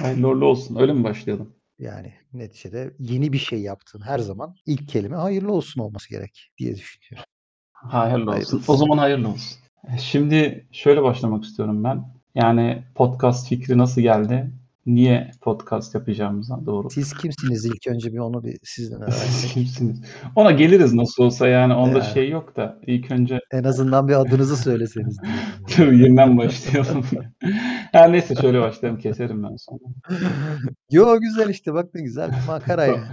Hayırlı uğurlu olsun. Öyle mi başlayalım? Yani neticede yeni bir şey yaptın her zaman ilk kelime hayırlı olsun olması gerek diye düşünüyorum. Hayırlı olsun. O zaman hayırlı olsun. Şimdi şöyle başlamak istiyorum ben. Yani podcast fikri nasıl geldi? Niye podcast yapacağımıza doğru. Siz kimsiniz ilk önce bir onu bir sizden Siz öğrensek. kimsiniz? Ona geliriz nasıl olsa yani onda Yani. şey yok da ilk önce En azından bir adınızı söyleseniz. Tabii yeniden başlayalım. Her neyse şöyle başlayalım keserim ben sonra. Yo güzel işte bak ne güzel bir makara yani.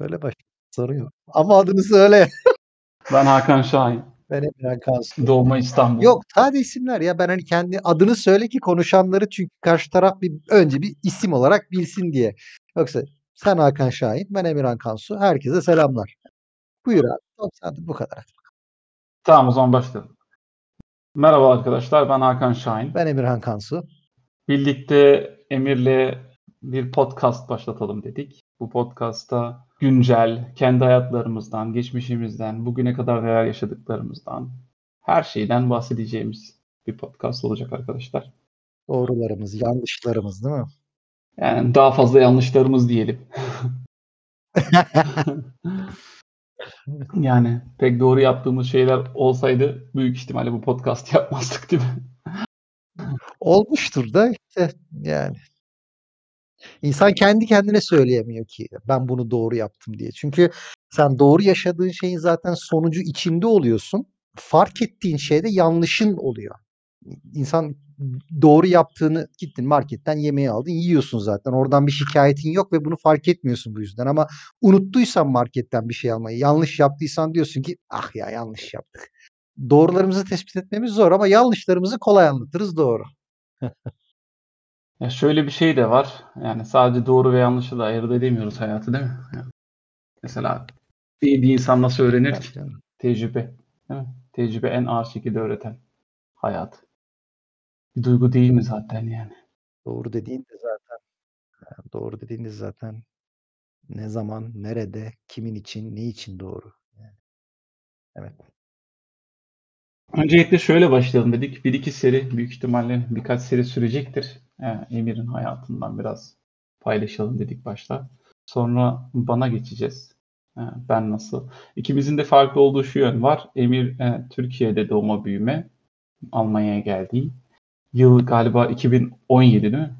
Böyle baş sorun yok. Ama adını söyle. Ben Hakan Şahin. Ben Emirhan Kansu. Doğma İstanbul. Yok sade isimler ya ben hani kendi adını söyle ki konuşanları çünkü karşı taraf bir önce bir isim olarak bilsin diye. Yoksa sen Hakan Şahin, ben Emirhan Kansu. Herkese selamlar. Buyur abi. Bu kadar. Tamam o zaman başlayalım. Merhaba arkadaşlar ben Hakan Şahin. Ben Emirhan Kansu. Birlikte Emir'le bir podcast başlatalım dedik. Bu podcast'ta güncel, kendi hayatlarımızdan, geçmişimizden, bugüne kadar neler yaşadıklarımızdan, her şeyden bahsedeceğimiz bir podcast olacak arkadaşlar. Doğrularımız, yanlışlarımız değil mi? Yani daha fazla yanlışlarımız diyelim. Yani pek doğru yaptığımız şeyler olsaydı büyük ihtimalle bu podcast yapmazdık değil mi? Olmuştur da işte yani. İnsan kendi kendine söyleyemiyor ki ben bunu doğru yaptım diye. Çünkü sen doğru yaşadığın şeyin zaten sonucu içinde oluyorsun. Fark ettiğin şey de yanlışın oluyor. İnsan doğru yaptığını gittin marketten yemeği aldın yiyorsun zaten. Oradan bir şikayetin yok ve bunu fark etmiyorsun bu yüzden. Ama unuttuysan marketten bir şey almayı yanlış yaptıysan diyorsun ki ah ya yanlış yaptık. Doğrularımızı tespit etmemiz zor ama yanlışlarımızı kolay anlatırız doğru. Ya şöyle bir şey de var. Yani sadece doğru ve yanlışı da ayırt edemiyoruz hayatı değil mi? Yani mesela bir, bir insan nasıl öğrenir ki? Tecrübe. Değil mi? Tecrübe en ağır şekilde öğreten hayat. Bir duygu değil mi zaten yani? Doğru dediğin de zaten yani doğru dediğin de zaten ne zaman, nerede, kimin için, ne için doğru. Yani. Evet. Öncelikle şöyle başlayalım dedik. Bir iki seri büyük ihtimalle birkaç seri sürecektir. Yani Emir'in hayatından biraz paylaşalım dedik başta. Sonra bana geçeceğiz. Ben nasıl? İkimizin de farklı olduğu şu yön var. Emir e, Türkiye'de doğma büyüme. Almanya'ya geldiği. Yıl galiba 2017 değil mi?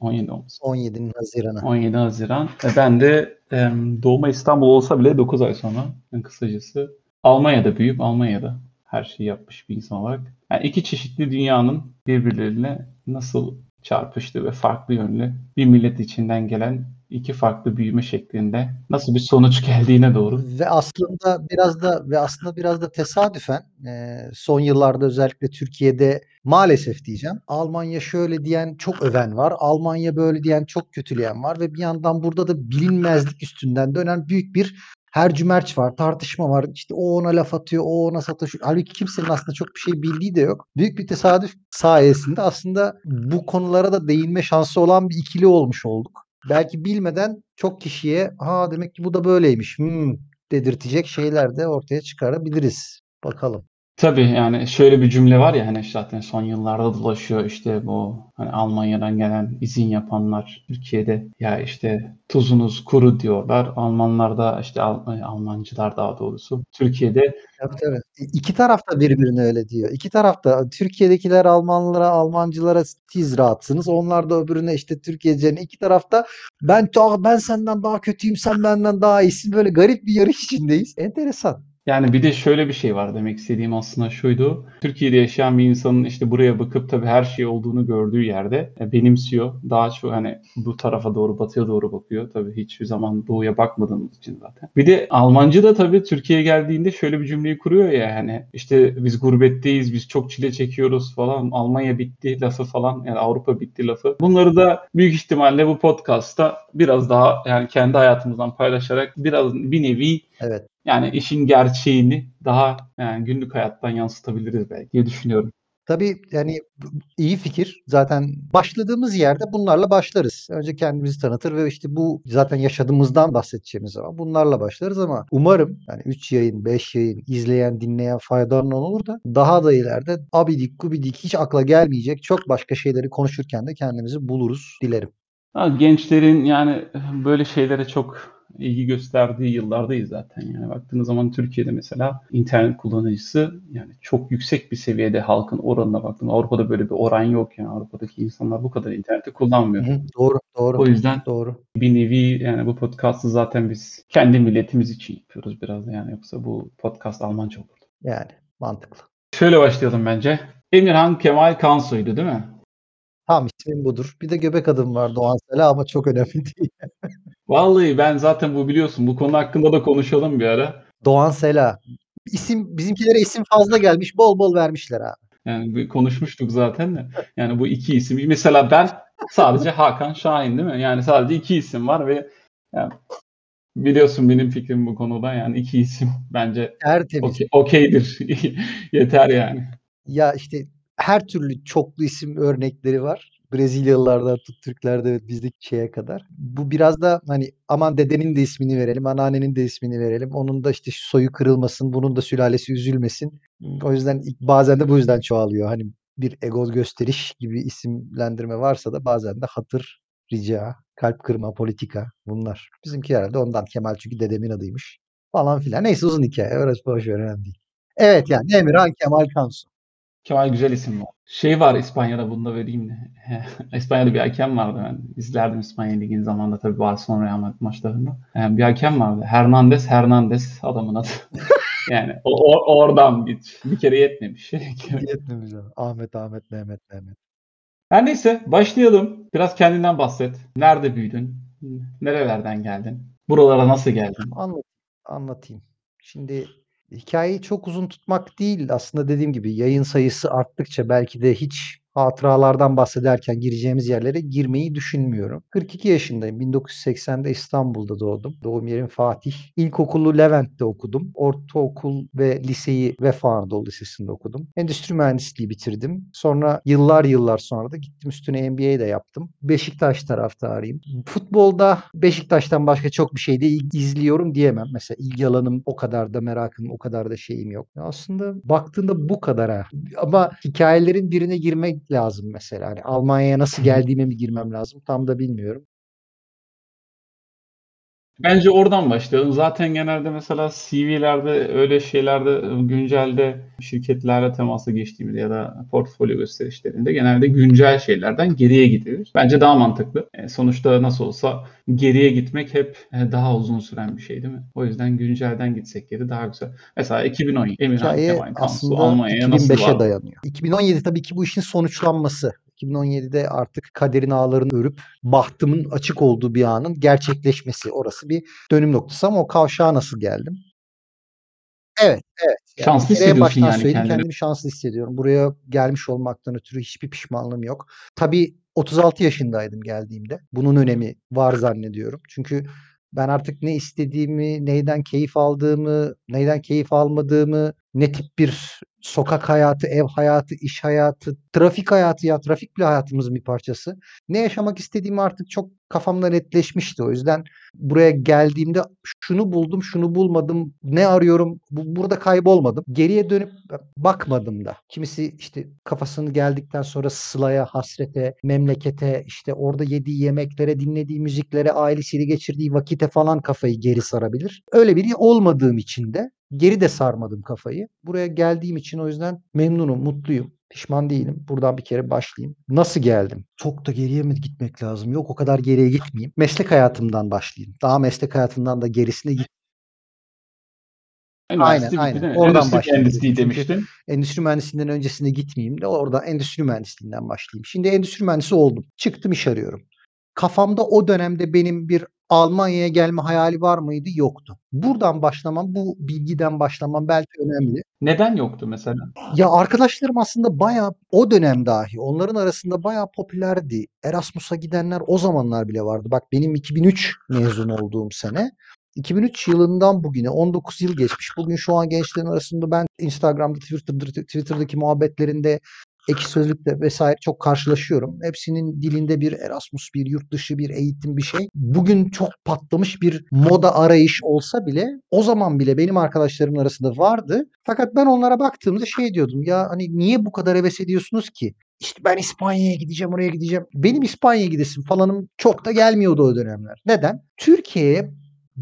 17 olması. 17 Haziran'a. 17 Haziran. E, Ben de e, doğma İstanbul olsa bile 9 ay sonra en kısacası Almanya'da büyüyüp Almanya'da her şeyi yapmış bir insan olarak. Yani iki çeşitli dünyanın birbirleriyle nasıl çarpıştığı ve farklı yönlü bir millet içinden gelen iki farklı büyüme şeklinde nasıl bir sonuç geldiğine doğru. Ve aslında biraz da ve aslında biraz da tesadüfen e, son yıllarda özellikle Türkiye'de maalesef diyeceğim Almanya şöyle diyen çok öven var. Almanya böyle diyen çok kötüleyen var ve bir yandan burada da bilinmezlik üstünden dönen büyük bir hercümerç var, tartışma var. İşte o ona laf atıyor, o ona sataşıyor. Halbuki kimsenin aslında çok bir şey bildiği de yok. Büyük bir tesadüf sayesinde aslında bu konulara da değinme şansı olan bir ikili olmuş olduk. Belki bilmeden çok kişiye ha demek ki bu da böyleymiş hmm, dedirtecek şeyler de ortaya çıkarabiliriz. Bakalım. Tabii yani şöyle bir cümle var ya hani zaten son yıllarda dolaşıyor işte bu hani Almanya'dan gelen izin yapanlar Türkiye'de ya işte tuzunuz kuru diyorlar. Almanlar da işte Al- Almancılar daha doğrusu Türkiye'de Tabii tabii. İki taraf da birbirine öyle diyor. İki taraf da Türkiye'dekiler Almanlara, Almancılara siz rahatsınız. Onlar da öbürüne işte Türkiye'cilerine. iki tarafta ben "Aa, ben senden daha kötüyüm, sen benden daha iyisin. Böyle garip bir yarış içindeyiz. Enteresan. Yani bir de şöyle bir şey var demek istediğim aslında şuydu. Türkiye'de yaşayan bir insanın işte buraya bakıp tabii her şey olduğunu gördüğü yerde e, benimsiyor. Daha çok hani bu tarafa doğru batıya doğru bakıyor. Tabii hiçbir zaman doğuya bakmadığımız için zaten. Bir de Almancı da tabii Türkiye'ye geldiğinde şöyle bir cümleyi kuruyor ya hani işte biz gurbetteyiz, biz çok çile çekiyoruz falan. Almanya bitti lafı falan yani Avrupa bitti lafı. Bunları da büyük ihtimalle bu podcast'ta biraz daha yani kendi hayatımızdan paylaşarak biraz bir nevi Evet. yani işin gerçeğini daha yani günlük hayattan yansıtabiliriz belki diye düşünüyorum. Tabii yani iyi fikir. Zaten başladığımız yerde bunlarla başlarız. Önce kendimizi tanıtır ve işte bu zaten yaşadığımızdan bahsedeceğimiz zaman bunlarla başlarız ama umarım yani 3 yayın, 5 yayın izleyen, dinleyen faydalı olur da daha da ileride abidik gubidik hiç akla gelmeyecek çok başka şeyleri konuşurken de kendimizi buluruz dilerim. Gençlerin yani böyle şeylere çok ilgi gösterdiği yıllardayız zaten. Yani baktığınız zaman Türkiye'de mesela internet kullanıcısı yani çok yüksek bir seviyede halkın oranına baktığında Avrupa'da böyle bir oran yok yani Avrupa'daki insanlar bu kadar interneti kullanmıyor. Hı doğru, doğru. O yüzden Doğru. bir nevi yani bu podcast'ı zaten biz kendi milletimiz için yapıyoruz biraz da yani yoksa bu podcast Almanca olurdu. Yani mantıklı. Şöyle başlayalım bence. Emirhan Kemal Kansoy'du değil mi? Tam ismim budur. Bir de göbek adım var Doğan Sela ama çok önemli değil. Vallahi ben zaten bu biliyorsun bu konu hakkında da konuşalım bir ara. Doğan Sela. İsim bizimkilere isim fazla gelmiş. Bol bol vermişler abi. Yani konuşmuştuk zaten de. Yani bu iki isim. Mesela ben sadece Hakan Şahin değil mi? Yani sadece iki isim var ve yani biliyorsun benim fikrim bu konuda. Yani iki isim bence Tertemiz. okey- okeydir. Yeter yani. Ya işte her türlü çoklu isim örnekleri var. Brezilyalılardan tut Türklerde evet bizdeki şeye kadar. Bu biraz da hani aman dedenin de ismini verelim, anneannenin de ismini verelim. Onun da işte soyu kırılmasın, bunun da sülalesi üzülmesin. O yüzden bazen de bu yüzden çoğalıyor. Hani bir ego gösteriş gibi isimlendirme varsa da bazen de hatır, rica, kalp kırma, politika bunlar. Bizimki herhalde ondan Kemal çünkü dedemin adıymış falan filan. Neyse uzun hikaye. Orası boş ver önemli değil. Evet yani Emirhan Kemal Kansu. Kemal güzel isim var. Şey var İspanya'da bunu da vereyim de. İspanya'da bir hakem vardı ben. izlerdim İspanya Ligi'nin zamanında tabii Barcelona Real Madrid maçlarında. Yani bir hakem vardı. Hernandez Hernandez adamın adı. yani o, o- oradan bir, bir kere yetmemiş. Yetmemiş abi. Ahmet, Ahmet, Mehmet, Mehmet. Her neyse başlayalım. Biraz kendinden bahset. Nerede büyüdün? Nerelerden geldin? Buralara nasıl geldin? Anlat, anlatayım. Şimdi hikayeyi çok uzun tutmak değil. Aslında dediğim gibi yayın sayısı arttıkça belki de hiç hatıralardan bahsederken gireceğimiz yerlere girmeyi düşünmüyorum. 42 yaşındayım. 1980'de İstanbul'da doğdum. Doğum yerim Fatih. İlkokulu Levent'te okudum. Ortaokul ve liseyi Vefa Anadolu Lisesi'nde okudum. Endüstri mühendisliği bitirdim. Sonra yıllar yıllar sonra da gittim üstüne MBA de yaptım. Beşiktaş taraftarıyım. Futbolda Beşiktaş'tan başka çok bir şey de izliyorum diyemem. Mesela ilgi alanım o kadar da merakım, o kadar da şeyim yok. Aslında baktığında bu kadar ha. Ama hikayelerin birine girmek lazım mesela. Hani Almanya'ya nasıl geldiğime mi girmem lazım tam da bilmiyorum. Bence oradan başlayalım. Zaten genelde mesela CV'lerde öyle şeylerde güncelde şirketlerle temasa geçtiğimizde ya da portfolyo gösterişlerinde genelde güncel şeylerden geriye gidilir. Bence daha mantıklı. E, sonuçta nasıl olsa geriye gitmek hep e, daha uzun süren bir şey değil mi? O yüzden güncelden gitsek geri daha güzel. Mesela 2010 Emirhan Hikaye Kemal Kansu Almanya'ya nasıl 2005'e vardı? dayanıyor. 2017 tabii ki bu işin sonuçlanması. 2017'de artık kaderin ağlarını örüp bahtımın açık olduğu bir anın gerçekleşmesi. Orası bir dönüm noktası ama o kavşağa nasıl geldim? Evet, evet. Yani Şanslı hissediyorsun yani söyleyeyim kendini. kendimi şanslı hissediyorum. Buraya gelmiş olmaktan ötürü hiçbir pişmanlığım yok. Tabii 36 yaşındaydım geldiğimde. Bunun önemi var zannediyorum. Çünkü ben artık ne istediğimi, neyden keyif aldığımı, neyden keyif almadığımı, ne tip bir sokak hayatı, ev hayatı, iş hayatı, trafik hayatı ya trafik bile hayatımızın bir parçası. Ne yaşamak istediğimi artık çok kafamda netleşmişti. O yüzden buraya geldiğimde şunu buldum, şunu bulmadım, ne arıyorum, bu, burada kaybolmadım. Geriye dönüp bakmadım da. Kimisi işte kafasını geldikten sonra Sıla'ya, hasrete, memlekete, işte orada yediği yemeklere, dinlediği müziklere, ailesiyle geçirdiği vakite falan kafayı geri sarabilir. Öyle biri olmadığım için de geri de sarmadım kafayı. Buraya geldiğim için o yüzden memnunum, mutluyum. Pişman değilim. Buradan bir kere başlayayım. Nasıl geldim? Çok da geriye mi gitmek lazım? Yok o kadar geriye gitmeyeyim. Meslek hayatımdan başlayayım. Daha meslek hayatımdan da gerisine git. Üniversite bitti aynen. değil mi? Oradan Endüstri başlayayım mühendisliği demiştin. Endüstri mühendisliğinden öncesine gitmeyeyim de oradan endüstri mühendisliğinden başlayayım. Şimdi endüstri mühendisi oldum. Çıktım iş arıyorum. Kafamda o dönemde benim bir Almanya'ya gelme hayali var mıydı? Yoktu. Buradan başlamam, bu bilgiden başlamam belki önemli. Neden yoktu mesela? Ya arkadaşlarım aslında bayağı o dönem dahi onların arasında bayağı popülerdi. Erasmus'a gidenler o zamanlar bile vardı. Bak benim 2003 mezun olduğum sene. 2003 yılından bugüne 19 yıl geçmiş. Bugün şu an gençlerin arasında ben Instagram'da, Twitter'da, Twitter'daki muhabbetlerinde ekşi sözlükte vesaire çok karşılaşıyorum. Hepsinin dilinde bir Erasmus, bir yurt dışı, bir eğitim bir şey. Bugün çok patlamış bir moda arayış olsa bile o zaman bile benim arkadaşlarımın arasında vardı. Fakat ben onlara baktığımda şey diyordum ya hani niye bu kadar heves ediyorsunuz ki? İşte ben İspanya'ya gideceğim, oraya gideceğim. Benim İspanya'ya gidesim falanım çok da gelmiyordu o dönemler. Neden? Türkiye'ye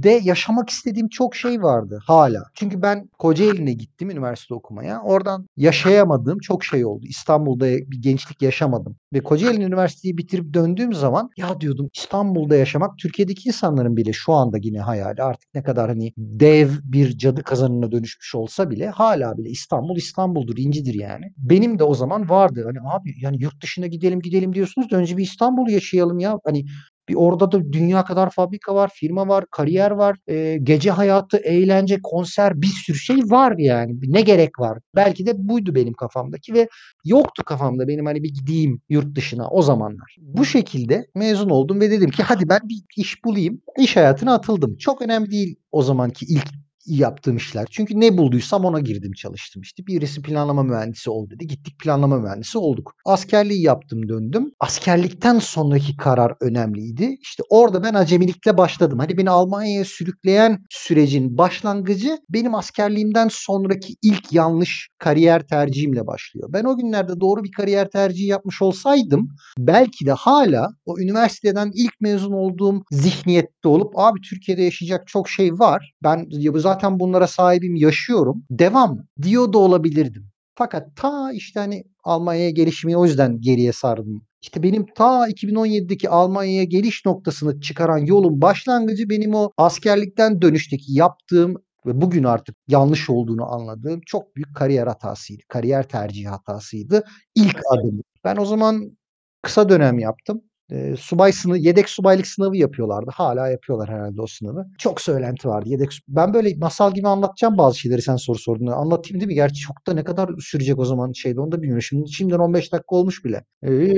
de yaşamak istediğim çok şey vardı hala. Çünkü ben Kocaeli'ne gittim üniversite okumaya. Oradan yaşayamadığım çok şey oldu. İstanbul'da bir gençlik yaşamadım. Ve Kocaeli Üniversiteyi bitirip döndüğüm zaman ya diyordum İstanbul'da yaşamak Türkiye'deki insanların bile şu anda yine hayali. Artık ne kadar hani dev bir cadı kazanına dönüşmüş olsa bile hala bile İstanbul İstanbul'dur, incidir yani. Benim de o zaman vardı. Hani abi yani yurt dışına gidelim gidelim diyorsunuz da önce bir İstanbul yaşayalım ya. Hani bir orada da dünya kadar fabrika var, firma var, kariyer var, e, gece hayatı, eğlence, konser bir sürü şey var yani. Ne gerek var? Belki de buydu benim kafamdaki ve yoktu kafamda benim hani bir gideyim yurt dışına o zamanlar. Bu şekilde mezun oldum ve dedim ki hadi ben bir iş bulayım. İş hayatına atıldım. Çok önemli değil o zamanki ilk yaptığım işler. Çünkü ne bulduysam ona girdim çalıştım işte. Birisi planlama mühendisi ol dedi. Gittik planlama mühendisi olduk. Askerliği yaptım döndüm. Askerlikten sonraki karar önemliydi. İşte orada ben acemilikle başladım. Hani beni Almanya'ya sürükleyen sürecin başlangıcı benim askerliğimden sonraki ilk yanlış kariyer tercihimle başlıyor. Ben o günlerde doğru bir kariyer tercihi yapmış olsaydım belki de hala o üniversiteden ilk mezun olduğum zihniyette olup abi Türkiye'de yaşayacak çok şey var. Ben zaten zaten bunlara sahibim, yaşıyorum. Devam diyor da olabilirdim. Fakat ta işte hani Almanya'ya gelişimi o yüzden geriye sardım. İşte benim ta 2017'deki Almanya'ya geliş noktasını çıkaran yolun başlangıcı benim o askerlikten dönüşteki yaptığım ve bugün artık yanlış olduğunu anladığım çok büyük kariyer hatasıydı. Kariyer tercihi hatasıydı. İlk adım. Ben o zaman kısa dönem yaptım. E, subay sınavı, yedek subaylık sınavı yapıyorlardı. Hala yapıyorlar herhalde o sınavı. Çok söylenti vardı. Yedek ben böyle masal gibi anlatacağım bazı şeyleri sen soru sorduğunda. Anlatayım değil mi? Gerçi çok da ne kadar sürecek o zaman şeyde onu da bilmiyorum. Şimdi şimdiden 15 dakika olmuş bile. Ee,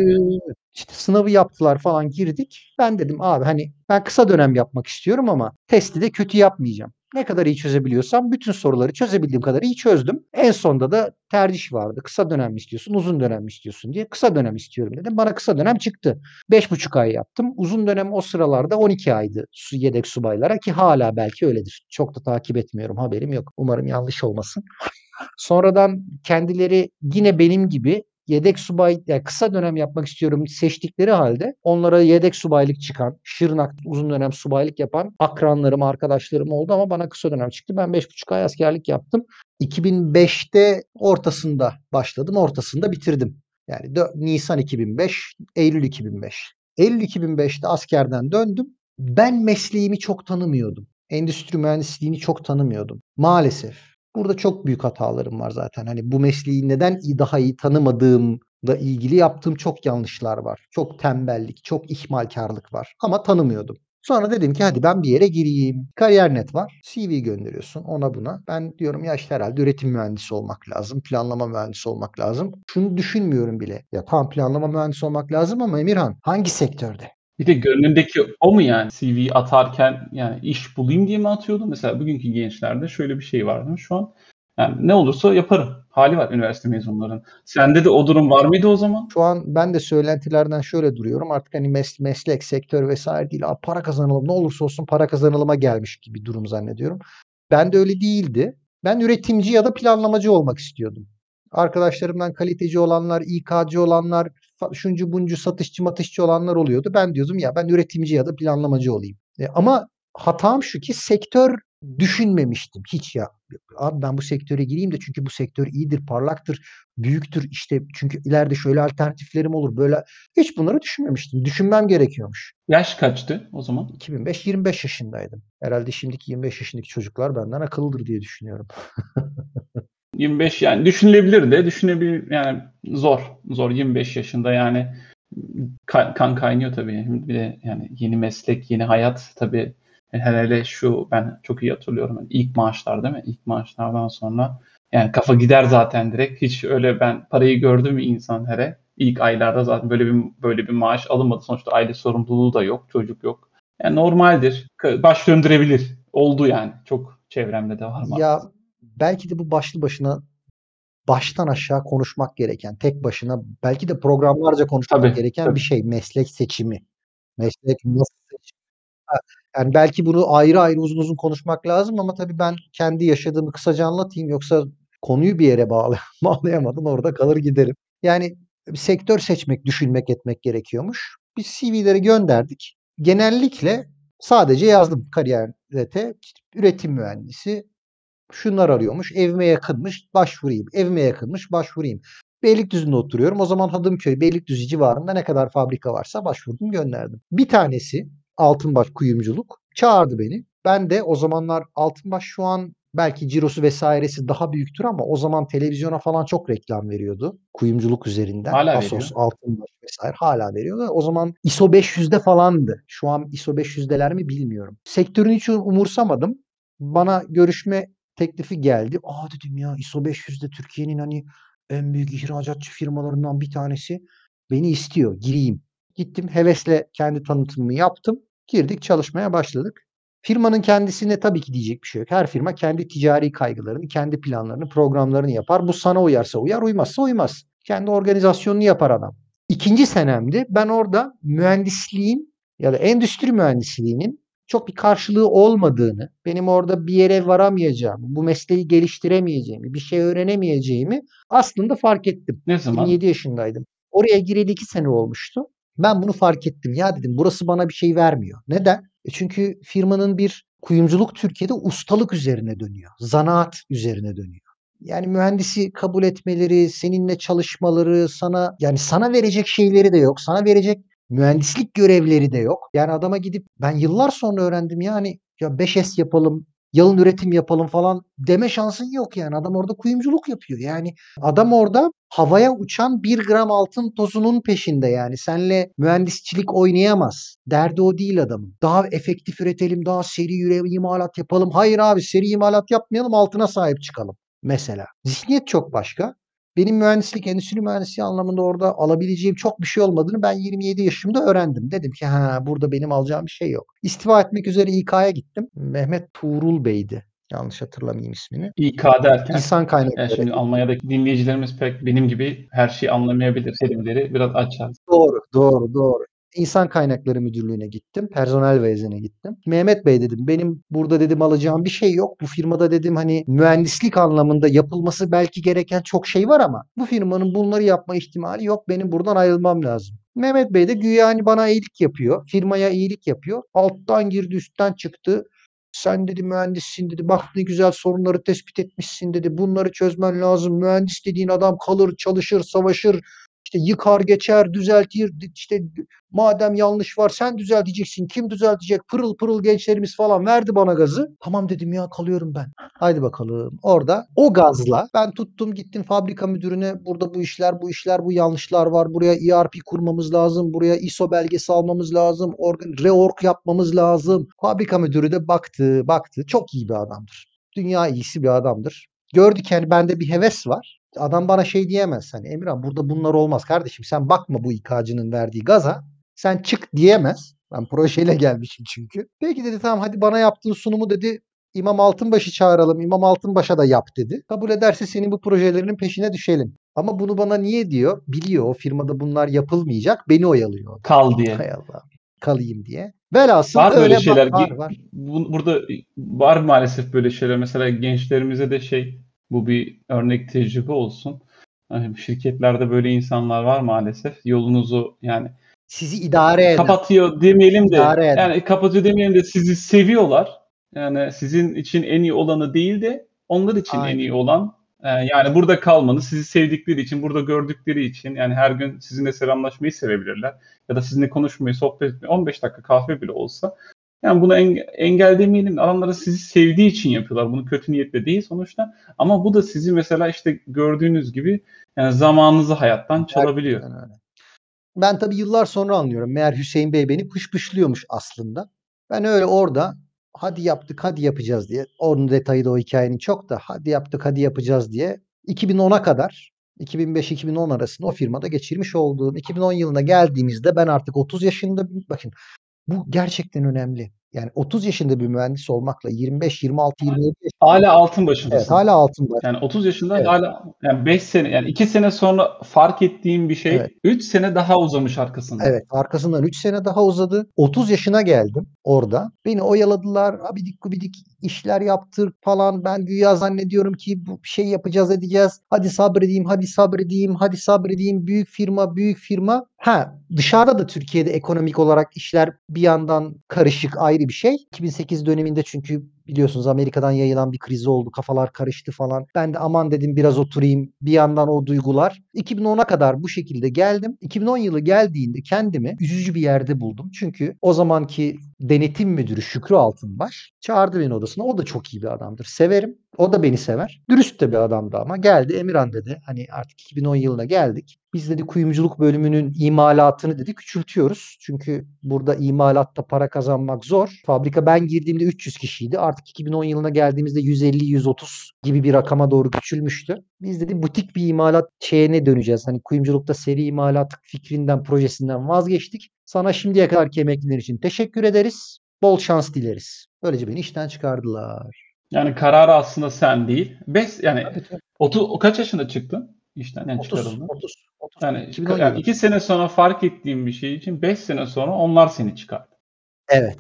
işte sınavı yaptılar falan girdik. Ben dedim abi hani ben kısa dönem yapmak istiyorum ama testi de kötü yapmayacağım. Ne kadar iyi çözebiliyorsam bütün soruları çözebildiğim kadar iyi çözdüm. En sonda da tercih vardı. Kısa dönem mi istiyorsun, uzun dönem mi istiyorsun diye. Kısa dönem istiyorum dedim. Bana kısa dönem çıktı. 5,5 ay yaptım. Uzun dönem o sıralarda 12 aydı yedek subaylara ki hala belki öyledir. Çok da takip etmiyorum haberim yok. Umarım yanlış olmasın. Sonradan kendileri yine benim gibi yedek subay yani kısa dönem yapmak istiyorum seçtikleri halde onlara yedek subaylık çıkan, Şırnak uzun dönem subaylık yapan akranlarım, arkadaşlarım oldu ama bana kısa dönem çıktı. Ben 5,5 ay askerlik yaptım. 2005'te ortasında başladım, ortasında bitirdim. Yani Nisan 2005, Eylül 2005. Eylül 2005'te askerden döndüm. Ben mesleğimi çok tanımıyordum. Endüstri mühendisliğini çok tanımıyordum. Maalesef. Burada çok büyük hatalarım var zaten. Hani bu mesleği neden daha iyi tanımadığımla ilgili yaptığım çok yanlışlar var. Çok tembellik, çok ihmalkarlık var. Ama tanımıyordum. Sonra dedim ki hadi ben bir yere gireyim. Kariyer net var. CV gönderiyorsun ona buna. Ben diyorum ya işte herhalde üretim mühendisi olmak lazım. Planlama mühendisi olmak lazım. Şunu düşünmüyorum bile. Ya tam planlama mühendisi olmak lazım ama Emirhan hangi sektörde? Bir de gönlündeki o mu yani? CV atarken yani iş bulayım diye mi atıyordun? Mesela bugünkü gençlerde şöyle bir şey var değil mi? Şu an yani ne olursa yaparım. Hali var üniversite mezunların. Sende de o durum var mıydı o zaman? Şu an ben de söylentilerden şöyle duruyorum. Artık hani mes meslek, sektör vesaire değil. Abi para kazanalım ne olursa olsun para kazanılıma gelmiş gibi durum zannediyorum. Ben de öyle değildi. Ben üretimci ya da planlamacı olmak istiyordum. Arkadaşlarımdan kaliteci olanlar, İK'cı olanlar, şuncu buncu satışçı matışçı olanlar oluyordu. Ben diyordum ya ben üretimci ya da planlamacı olayım. E, ama hatam şu ki sektör düşünmemiştim hiç ya. Abi ben bu sektöre gireyim de çünkü bu sektör iyidir, parlaktır, büyüktür. İşte çünkü ileride şöyle alternatiflerim olur. Böyle hiç bunları düşünmemiştim. Düşünmem gerekiyormuş. Yaş kaçtı o zaman? 2005-25 yaşındaydım. Herhalde şimdiki 25 yaşındaki çocuklar benden akıllıdır diye düşünüyorum. 25 yani düşünülebilir de düşünebilir yani zor. Zor 25 yaşında yani kan, kaynıyor tabii. Bir de yani yeni meslek, yeni hayat tabii hele hele şu ben çok iyi hatırlıyorum. Yani ilk maaşlar değil mi? İlk maaşlardan sonra yani kafa gider zaten direkt. Hiç öyle ben parayı gördüm insan hele ilk aylarda zaten böyle bir böyle bir maaş alınmadı. Sonuçta aile sorumluluğu da yok, çocuk yok. Yani normaldir. Baş döndürebilir. Oldu yani. Çok çevremde de var maalesef. Ya belki de bu başlı başına baştan aşağı konuşmak gereken, tek başına belki de programlarca konuşmak Tabii, gereken tabii. bir şey meslek seçimi. Meslek nasıl? Ha, yani belki bunu ayrı ayrı uzun uzun konuşmak lazım ama tabii ben kendi yaşadığımı kısaca anlatayım yoksa konuyu bir yere bağlay bağlayamadım orada kalır giderim. Yani sektör seçmek, düşünmek, etmek gerekiyormuş. Biz CV'leri gönderdik. Genellikle sadece yazdım işte üretim mühendisi şunlar arıyormuş, evime yakınmış, başvurayım. Evime yakınmış, başvurayım. Beylikdüzü'nde oturuyorum. O zaman Hadımköy, Beylikdüzü civarında ne kadar fabrika varsa başvurdum, gönderdim. Bir tanesi Altınbaş Kuyumculuk çağırdı beni. Ben de o zamanlar Altınbaş şu an belki cirosu vesairesi daha büyüktür ama o zaman televizyona falan çok reklam veriyordu. Kuyumculuk üzerinden. Hala Asos, veriyor. Altınbaş vesaire hala veriyor da o zaman ISO 500'de falandı. Şu an ISO 500'deler mi bilmiyorum. Sektörünü hiç umursamadım. Bana görüşme teklifi geldi. Aa dedim ya ISO 500'de Türkiye'nin hani en büyük ihracatçı firmalarından bir tanesi beni istiyor. Gireyim. Gittim hevesle kendi tanıtımımı yaptım. Girdik çalışmaya başladık. Firmanın kendisine tabii ki diyecek bir şey yok. Her firma kendi ticari kaygılarını, kendi planlarını, programlarını yapar. Bu sana uyarsa uyar, uymazsa uymaz. Kendi organizasyonunu yapar adam. İkinci senemdi. Ben orada mühendisliğin ya da endüstri mühendisliğinin çok bir karşılığı olmadığını, benim orada bir yere varamayacağımı, bu mesleği geliştiremeyeceğimi, bir şey öğrenemeyeceğimi aslında fark ettim. Ne zaman? 27 yaşındaydım. Oraya gireli 2 sene olmuştu. Ben bunu fark ettim. Ya dedim burası bana bir şey vermiyor. Neden? E çünkü firmanın bir kuyumculuk Türkiye'de ustalık üzerine dönüyor. Zanaat üzerine dönüyor. Yani mühendisi kabul etmeleri, seninle çalışmaları, sana yani sana verecek şeyleri de yok. Sana verecek mühendislik görevleri de yok. Yani adama gidip ben yıllar sonra öğrendim yani ya 5S yapalım, yalın üretim yapalım falan deme şansın yok yani. Adam orada kuyumculuk yapıyor. Yani adam orada havaya uçan bir gram altın tozunun peşinde yani. Senle mühendisçilik oynayamaz. Derdi o değil adamın. Daha efektif üretelim, daha seri imalat yapalım. Hayır abi seri imalat yapmayalım, altına sahip çıkalım mesela. Zihniyet çok başka. Benim mühendislik, endüstri mühendisliği anlamında orada alabileceğim çok bir şey olmadığını ben 27 yaşımda öğrendim. Dedim ki ha burada benim alacağım bir şey yok. İstifa etmek üzere İK'ya gittim. Mehmet Tuğrul Bey'di. Yanlış hatırlamayayım ismini. İK derken İnsan yani kaynakları. şimdi Almanya'daki dinleyicilerimiz pek benim gibi her şeyi anlamayabilir. Terimleri biraz açar. Doğru, doğru, doğru. İnsan Kaynakları Müdürlüğü'ne gittim. Personel vezine gittim. Mehmet Bey dedim benim burada dedim alacağım bir şey yok. Bu firmada dedim hani mühendislik anlamında yapılması belki gereken çok şey var ama bu firmanın bunları yapma ihtimali yok. Benim buradan ayrılmam lazım. Mehmet Bey de güya hani bana iyilik yapıyor. Firmaya iyilik yapıyor. Alttan girdi üstten çıktı. Sen dedi mühendissin dedi. Bak ne güzel sorunları tespit etmişsin dedi. Bunları çözmen lazım. Mühendis dediğin adam kalır, çalışır, savaşır. İşte yıkar geçer, düzeltir. İşte madem yanlış var sen düzelteceksin. Kim düzeltecek? Pırıl pırıl gençlerimiz falan verdi bana gazı. Tamam dedim ya kalıyorum ben. Haydi bakalım. Orada o gazla ben tuttum gittim fabrika müdürüne. Burada bu işler, bu işler, bu yanlışlar var. Buraya ERP kurmamız lazım. Buraya ISO belgesi almamız lazım. Reorg yapmamız lazım. Fabrika müdürü de baktı, baktı. Çok iyi bir adamdır. Dünya iyisi bir adamdır. Gördü ki hani bende bir heves var. Adam bana şey diyemez hani Emirhan burada bunlar olmaz kardeşim sen bakma bu İK'cının verdiği gaza sen çık diyemez. Ben projeyle gelmişim çünkü. Peki dedi tamam hadi bana yaptığın sunumu dedi İmam Altınbaş'ı çağıralım. İmam Altınbaş'a da yap dedi. Kabul ederse senin bu projelerinin peşine düşelim. Ama bunu bana niye diyor? Biliyor o firmada bunlar yapılmayacak. Beni oyalıyor. Kal diye. Hay Allah. Kalayım diye. Velhasıl Var öyle şeyler. var var. Bu, burada var maalesef böyle şeyler. Mesela gençlerimize de şey bu bir örnek tecrübe olsun. Hani şirketlerde böyle insanlar var maalesef. Yolunuzu yani Sizi idare eden. kapatıyor demeyelim de İdare eden. yani kapatıyor demeyelim de sizi seviyorlar. Yani sizin için en iyi olanı değil de onlar için Aynen. en iyi olan e, yani burada kalmanız sizi sevdikleri için, burada gördükleri için yani her gün sizinle selamlaşmayı sevebilirler. Ya da sizinle konuşmayı, sohbet etmeyi 15 dakika kahve bile olsa yani eng- engel demeyelim de adamlar da sizi sevdiği için yapıyorlar. Bunu kötü niyetle değil sonuçta. Ama bu da sizi mesela işte gördüğünüz gibi yani zamanınızı hayattan çalabiliyor. Gerçekten öyle. Ben tabii yıllar sonra anlıyorum. Meğer Hüseyin Bey beni pışpışlıyormuş aslında. Ben öyle orada hadi yaptık hadi yapacağız diye. Onun detayı da o hikayenin çok da hadi yaptık hadi yapacağız diye 2010'a kadar 2005-2010 arasında o firmada geçirmiş olduğum 2010 yılına geldiğimizde ben artık 30 yaşında bakın bu gerçekten önemli. Yani 30 yaşında bir mühendis olmakla 25, 26, 27 yaş Hala altın başındasın. Evet, hala altın baş. Yani 30 yaşında Evet. hala yani 5 sene yani 2 sene sonra fark ettiğim bir şey Evet. 3 sene daha uzamış arkasında. Evet, arkasından 3 sene daha uzadı. 30 yaşına geldim orada. Beni oyaladılar. Abidik gubidik işler yaptır falan. Ben güya zannediyorum ki bu şey yapacağız edeceğiz. Hadi sabredeyim, hadi sabredeyim, hadi sabredeyim. Büyük firma, büyük firma. Ha dışarıda da Türkiye'de ekonomik olarak işler bir yandan karışık ayrı bir şey. 2008 döneminde çünkü biliyorsunuz Amerika'dan yayılan bir kriz oldu. Kafalar karıştı falan. Ben de aman dedim biraz oturayım. Bir yandan o duygular. 2010'a kadar bu şekilde geldim. 2010 yılı geldiğinde kendimi üzücü bir yerde buldum. Çünkü o zamanki denetim müdürü Şükrü Altınbaş çağırdı beni odasına. O da çok iyi bir adamdır. Severim. O da beni sever. Dürüst de bir adamdı ama. Geldi Emirhan dedi. Hani artık 2010 yılına geldik. Biz dedi kuyumculuk bölümünün imalatını dedi küçültüyoruz. Çünkü burada imalatta para kazanmak zor. Fabrika ben girdiğimde 300 kişiydi. Artık 2010 yılına geldiğimizde 150-130 gibi bir rakama doğru küçülmüştü. Biz dedi butik bir imalat şeyine döneceğiz. Hani kuyumculukta seri imalat fikrinden, projesinden vazgeçtik. Sana şimdiye kadarki emekliler için teşekkür ederiz. Bol şans dileriz. Böylece beni işten çıkardılar. Yani kararı aslında sen değil. 5 yani Tabii, tabii. 30 o kaç yaşında çıktın işten yani 30, çıkarıldın? 30, 30. Yani, 2010 yani. 2 sene sonra fark ettiğim bir şey için 5 sene sonra onlar seni çıkardı. Evet.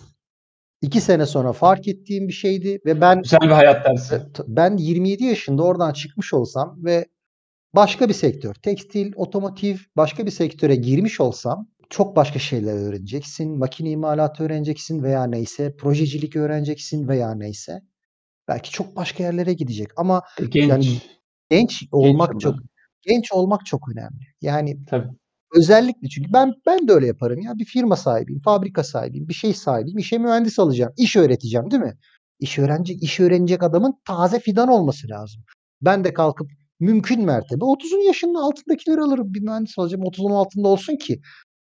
2 sene sonra fark ettiğim bir şeydi ve ben Güzel bir hayat dersi. Ben 27 yaşında oradan çıkmış olsam ve başka bir sektör, tekstil, otomotiv, başka bir sektöre girmiş olsam çok başka şeyler öğreneceksin. Makine imalatı öğreneceksin veya neyse, projecilik öğreneceksin veya neyse. Belki çok başka yerlere gidecek ama E, Genç. yani genç olmak Genç çok. Genç olmak çok önemli. Yani Tabii. özellikle çünkü ben ben de öyle yaparım ya. Bir firma sahibiyim, fabrika sahibiyim, bir şey sahibiyim. İşe mühendis alacağım, iş öğreteceğim değil mi? İş öğrenecek, iş öğrenecek adamın taze fidan olması lazım. Ben de kalkıp mümkün mertebe 30'un yaşının altındakileri alırım. Bir mühendis alacağım 30'un altında olsun ki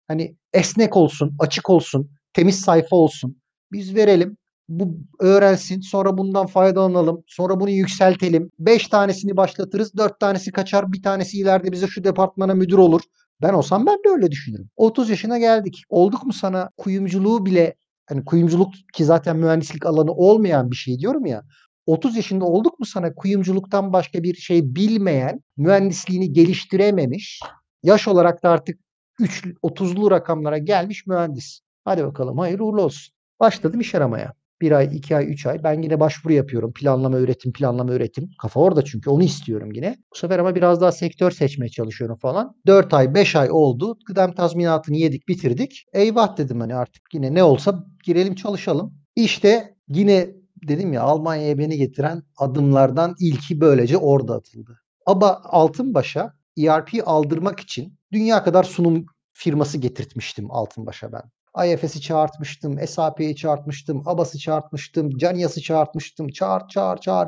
hani esnek olsun, açık olsun, temiz sayfa olsun. Biz verelim. Bu öğrensin. Sonra bundan faydalanalım. Sonra bunu yükseltelim. 5 tanesini başlatırız. 4 tanesi kaçar. Bir tanesi ileride bize şu departmana müdür olur. Ben olsam ben de öyle düşünürüm. 30 yaşına geldik. Olduk mu sana kuyumculuğu bile hani kuyumculuk ki zaten mühendislik alanı olmayan bir şey diyorum ya. 30 yaşında olduk mu sana kuyumculuktan başka bir şey bilmeyen, mühendisliğini geliştirememiş, yaş olarak da artık 3 30'lu rakamlara gelmiş mühendis. Hadi bakalım hayırlı uğurlu olsun. Başladım iş aramaya. Bir ay, iki ay, üç ay. Ben yine başvuru yapıyorum. Planlama üretim, planlama üretim. Kafa orada çünkü onu istiyorum yine. Bu sefer ama biraz daha sektör seçmeye çalışıyorum falan. 4 ay, 5 ay oldu. Kıdem tazminatını yedik, bitirdik. Eyvah dedim hani artık yine ne olsa girelim çalışalım. İşte yine dedim ya Almanya'ya beni getiren adımlardan ilki böylece orada atıldı. Ama Altınbaş'a ERP aldırmak için dünya kadar sunum firması getirtmiştim Altınbaş'a ben. IFS'i çağırtmıştım, SAP'yi çağırtmıştım, ABAS'ı çağırtmıştım, Canias'ı çağırtmıştım. Çağır, çağır, çağır.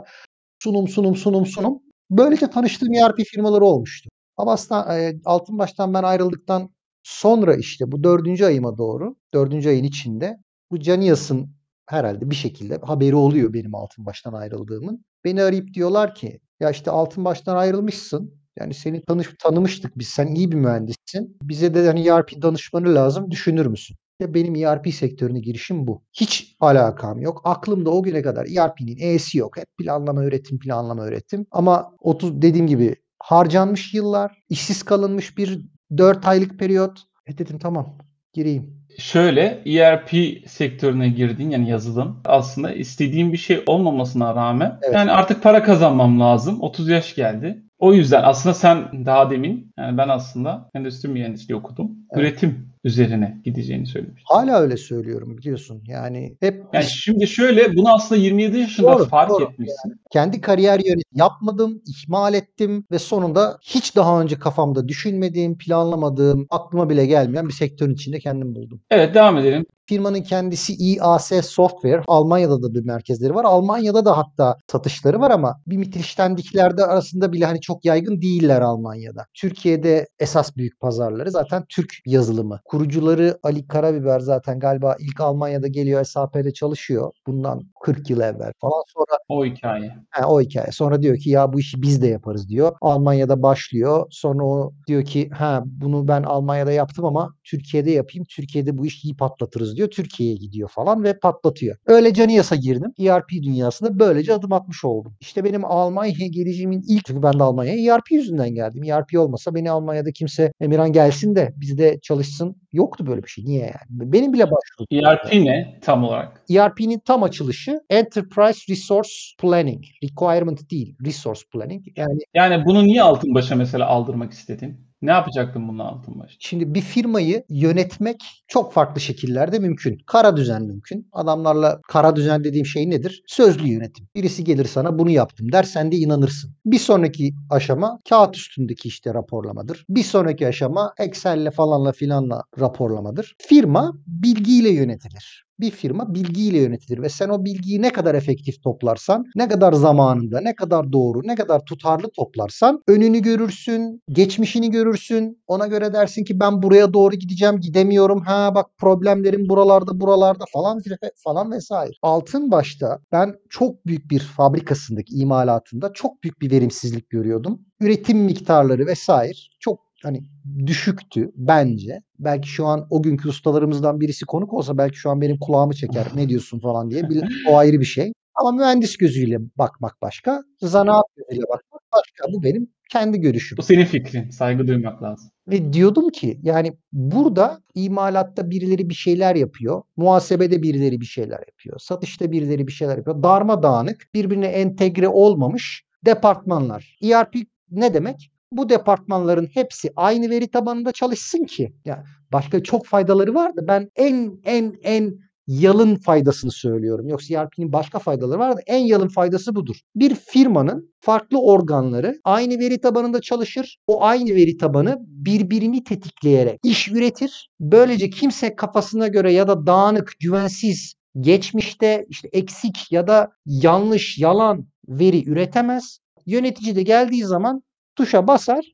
Sunum, sunum, sunum, sunum. Böylece tanıştığım ERP firmaları olmuştu. Abas'tan, e, Altınbaş'tan ben ayrıldıktan sonra işte bu dördüncü ayıma doğru, dördüncü ayın içinde bu Canias'ın herhalde bir şekilde haberi oluyor benim Altınbaş'tan ayrıldığımın. Beni arayıp diyorlar ki ya işte Altınbaş'tan ayrılmışsın. Yani seni tanış, tanımıştık biz. Sen iyi bir mühendissin. Bize de hani ERP danışmanı lazım. Düşünür müsün? Ya benim ERP sektörüne girişim bu. Hiç alakam yok. Aklımda o güne kadar ERP'nin E'si yok. Hep planlama öğretim, planlama öğretim. Ama 30 dediğim gibi harcanmış yıllar, işsiz kalınmış bir 4 aylık periyot. E dedim tamam gireyim. Şöyle ERP sektörüne girdin yani yazılım aslında istediğim bir şey olmamasına rağmen Evet. yani artık para kazanmam lazım. 30 yaş geldi. O yüzden aslında sen daha demin yani ben aslında endüstri mühendisliği okudum. Evet. Üretim üzerine gideceğini söylemiştin. Hala öyle söylüyorum biliyorsun. Yani hep Yani şimdi şöyle bunu aslında 27 yaşında Doğru, fark doğru. etmişsin. kendi kariyer yönetimi yapmadım, ihmal ettim ve sonunda hiç daha önce kafamda düşünmediğim, planlamadığım, aklıma bile gelmeyen bir sektörün içinde kendimi buldum. Evet devam edelim. Firmanın kendisi IAS Software. Almanya'da da bir merkezleri var. Almanya'da da hatta satışları var ama bir Mittelstandik'lerde arasında bile hani çok yaygın değiller Almanya'da. Türkiye'de esas büyük pazarları zaten Türk yazılımı kurucuları Ali Karabiber zaten galiba ilk Almanya'da geliyor SAP'de çalışıyor. Bundan 40 yıl evvel falan. Sonra O hikaye. he, o hikaye. Sonra diyor ki ya bu işi biz de yaparız diyor. Almanya'da başlıyor. Sonra o diyor ki ha bunu ben Almanya'da yaptım ama Türkiye'de yapayım. Türkiye'de bu işi iyi patlatırız diyor. Türkiye'ye gidiyor falan ve patlatıyor. Öyle Caniyas'a girdim. ERP dünyasında böylece adım atmış oldum. İşte benim Almanya'ya gelişimin ilk çünkü ben de Almanya'ya ERP yüzünden geldim. ERP olmasa beni Almanya'da kimse Emirhan gelsin de bizde çalışsın. Yoktu böyle bir şey. Niye yani? Benim bile başvurdum. ERP ne tam olarak? ERP'nin tam açılışı Enterprise Resource Planning. Requirement değil, Resource Planning. Yani Yani bunu niye altın başa mesela aldırmak istedin? Ne yapacaktın bununla altın başa? şimdi bir firmayı yönetmek çok farklı şekillerde mümkün. Kara düzen mümkün. Adamlarla kara düzen dediğim şey nedir? Sözlü yönetim. Birisi gelir sana bunu yaptım der sen de inanırsın. Bir sonraki aşama kağıt üstündeki işte raporlamadır. Bir sonraki aşama Excel'le falanla filanla raporlamadır. Firma bilgiyle yönetilir. Bir firma bilgiyle yönetilir ve sen o bilgiyi ne kadar efektif toplarsan, ne kadar zamanında, ne kadar doğru, ne kadar tutarlı toplarsan önünü görürsün, geçmişini görürsün. Ona göre dersin ki ben buraya doğru gideceğim, gidemiyorum. Ha bak problemlerim buralarda, buralarda falan falan vesaire. Altın başta ben çok büyük bir fabrikasındaki imalatında çok büyük bir verimsizlik görüyordum. Üretim miktarları vesaire çok hani düşüktü bence. Belki şu an o günkü ustalarımızdan birisi konuk olsa belki şu an benim kulağımı çeker ne diyorsun falan diye. O ayrı bir şey. Ama mühendis gözüyle bakmak başka, zanaat gözüyle bakmak başka. Bu benim kendi görüşüm. Bu senin fikrin. Saygı duymak lazım. Ve diyordum ki yani burada imalatta birileri bir şeyler yapıyor. Muhasebede birileri bir şeyler yapıyor. Satışta birileri bir şeyler yapıyor. Darmadağınık, birbirine entegre olmamış departmanlar. ERP ne demek? Bu departmanların hepsi aynı veri tabanında çalışsın ki. Ya başka çok faydaları var da ben en en en yalın faydasını söylüyorum. Yoksa ERP'nin başka faydaları var da en yalın faydası budur. Bir firmanın farklı organları aynı veri tabanında çalışır. O aynı veri tabanı birbirini tetikleyerek iş üretir. Böylece kimse kafasına göre ya da dağınık, güvensiz, geçmişte işte eksik ya da yanlış, yalan veri üretemez. Yönetici de geldiği zaman tuşa basar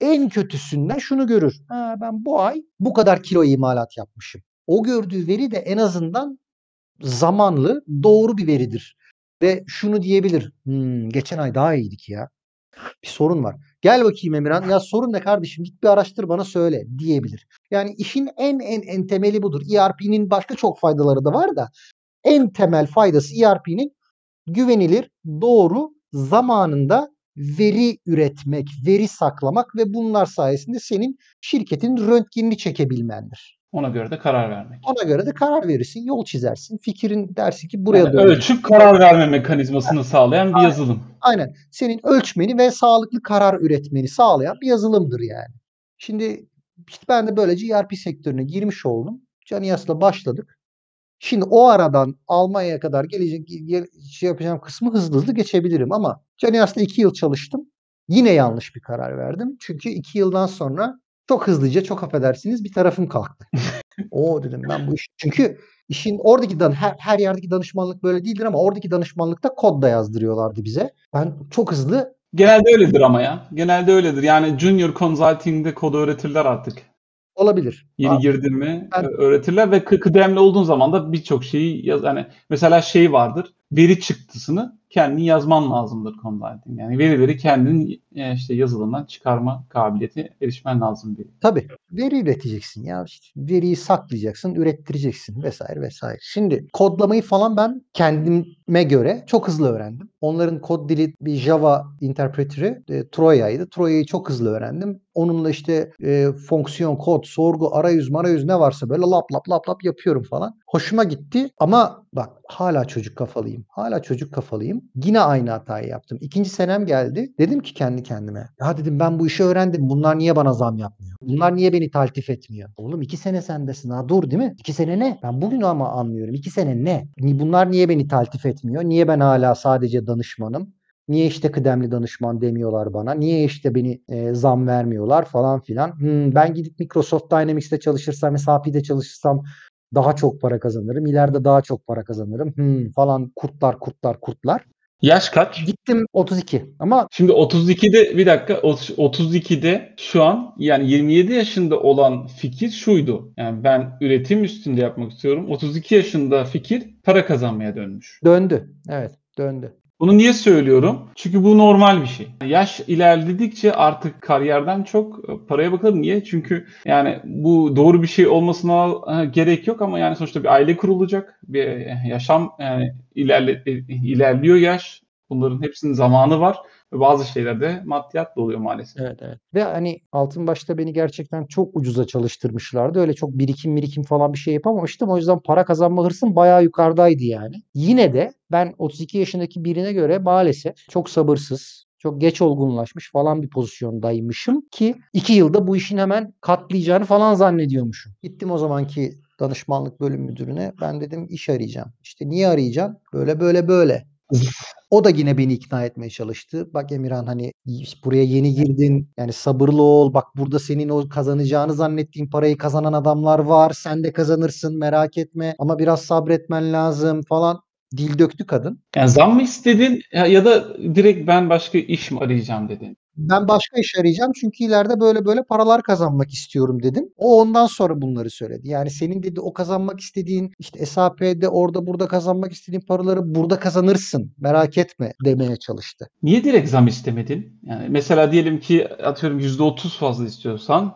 en kötüsünden şunu görür. Ha, ben bu ay bu kadar kilo imalat yapmışım. O gördüğü veri de en azından zamanlı doğru bir veridir. Ve şunu diyebilir. Hmm, geçen ay daha iyiydik ya. Bir sorun var. Gel bakayım Emirhan. Ya sorun ne kardeşim? Git bir araştır bana söyle diyebilir. Yani işin en en en temeli budur. ERP'nin başka çok faydaları da var da en temel faydası ERP'nin güvenilir, doğru, zamanında veri üretmek, veri saklamak ve bunlar sayesinde senin şirketin röntgenini çekebilmendir. Ona göre de karar vermek. Ona göre de karar verirsin, yol çizersin. Fikrin dersin ki buraya yani doğru. Ölçüp karar verme mekanizmasını sağlayan bir yazılım. Aynen. Senin ölçmeni ve sağlıklı karar üretmeni sağlayan bir yazılımdır yani. Şimdi işte ben de böylece ERP sektörüne girmiş oldum. Caniyas'la başladık. Şimdi o aradan Almanya'ya kadar gelecek gel, şey yapacağım kısmı hızlı hızlı geçebilirim ama Caniyas'ta iki yıl çalıştım. Yine yanlış bir karar verdim. Çünkü iki yıldan sonra çok hızlıca çok affedersiniz bir tarafım kalktı. o dedim ben bu iş. Çünkü işin oradaki dan her, her yerdeki danışmanlık böyle değildir ama oradaki danışmanlıkta kod da yazdırıyorlardı bize. Ben çok hızlı Genelde öyledir ama ya. Genelde öyledir. Yani junior consulting'de kodu öğretirler artık. Olabilir. Yeni Abi, girdin mi ben- öğretirler ve kı- kıdemli olduğun zaman da birçok şeyi yaz hani mesela şey vardır. Veri çıktısını kendin yazman lazımdır consulting. Yani verileri kendin e, işte yazılımdan çıkarma kabiliyeti erişmen lazım bir. Tabii. Veri üreteceksin ya. İşte veriyi saklayacaksın, ürettireceksin vesaire vesaire. Şimdi kodlamayı falan ben kendime göre çok hızlı öğrendim. Onların kod dili bir Java interpretörü e, Troya'ydı. Troya'yı çok hızlı öğrendim. Onunla işte e, fonksiyon, kod, sorgu, arayüz, marayüz ne varsa böyle lap lap lap lap yapıyorum falan. Hoşuma gitti ama bak hala çocuk kafalıyım. Hala çocuk kafalıyım. Yine aynı hatayı yaptım. İkinci senem geldi. Dedim ki kendi kendime. Ya dedim ben bu işi öğrendim. Bunlar niye bana zam yapmıyor? Bunlar niye beni taltif etmiyor? Oğlum iki sene sendesin ha dur değil mi? İki sene ne? Ben bugün ama anlıyorum. İki sene ne? Bunlar niye beni taltif etmiyor? Niye ben hala sadece danışmanım? Niye işte kıdemli danışman demiyorlar bana? Niye işte beni e, zam vermiyorlar falan filan? Hmm, ben gidip Microsoft Dynamics'te çalışırsam, SAP'de çalışırsam daha çok para kazanırım. İleride daha çok para kazanırım. Hmm, falan kurtlar kurtlar kurtlar. Yaş kaç? Gittim 32 ama Şimdi 32'de bir dakika 32'de şu an yani 27 yaşında olan fikir şuydu. Yani ben üretim üstünde yapmak istiyorum. 32 yaşında fikir para kazanmaya dönmüş. döndü. Evet döndü. Bunu niye söylüyorum? Çünkü bu normal bir şey. Yaş ilerledikçe artık kariyerden çok e, paraya bakalım. Niye? Çünkü yani bu doğru bir şey olmasına e, gerek yok ama yani sonuçta bir aile kurulacak. Bir e, yaşam yani ilerle, ilerliyor yaş. Bunların hepsinin zamanı var. Ve bazı şeylerde maddiyat da oluyor maalesef. Evet evet. Ve hani altın başta beni gerçekten çok ucuza çalıştırmışlardı. Öyle çok birikim birikim falan bir şey yapamamıştım. O yüzden para kazanma hırsım bayağı yukarıdaydı yani. Yine de ben 32 yaşındaki birine göre maalesef çok sabırsız, çok geç olgunlaşmış falan bir pozisyondaymışım ki 2 yılda bu işin hemen katlayacağını falan zannediyormuşum. Gittim o zamanki danışmanlık bölüm müdürüne. Ben dedim iş arayacağım. İşte niye arayacaksın? Böyle böyle böyle. O da yine beni ikna etmeye çalıştı. Bak Emirhan hani buraya yeni girdin. Yani sabırlı ol. Bak burada senin o kazanacağını zannettiğin parayı kazanan adamlar var. Sen de kazanırsın merak etme. Ama biraz sabretmen lazım falan. Dil döktü kadın. Yani zam mı istedin ya, ya da direkt ben başka iş mi arayacağım dedin? Ben başka iş arayacağım çünkü ileride böyle böyle paralar kazanmak istiyorum dedim. O ondan sonra bunları söyledi. Yani senin dedi o kazanmak istediğin işte SAP'de orada burada kazanmak istediğin paraları burada kazanırsın. Merak etme demeye çalıştı. Niye direkt zam istemedin? Yani mesela diyelim ki atıyorum %30 fazla istiyorsan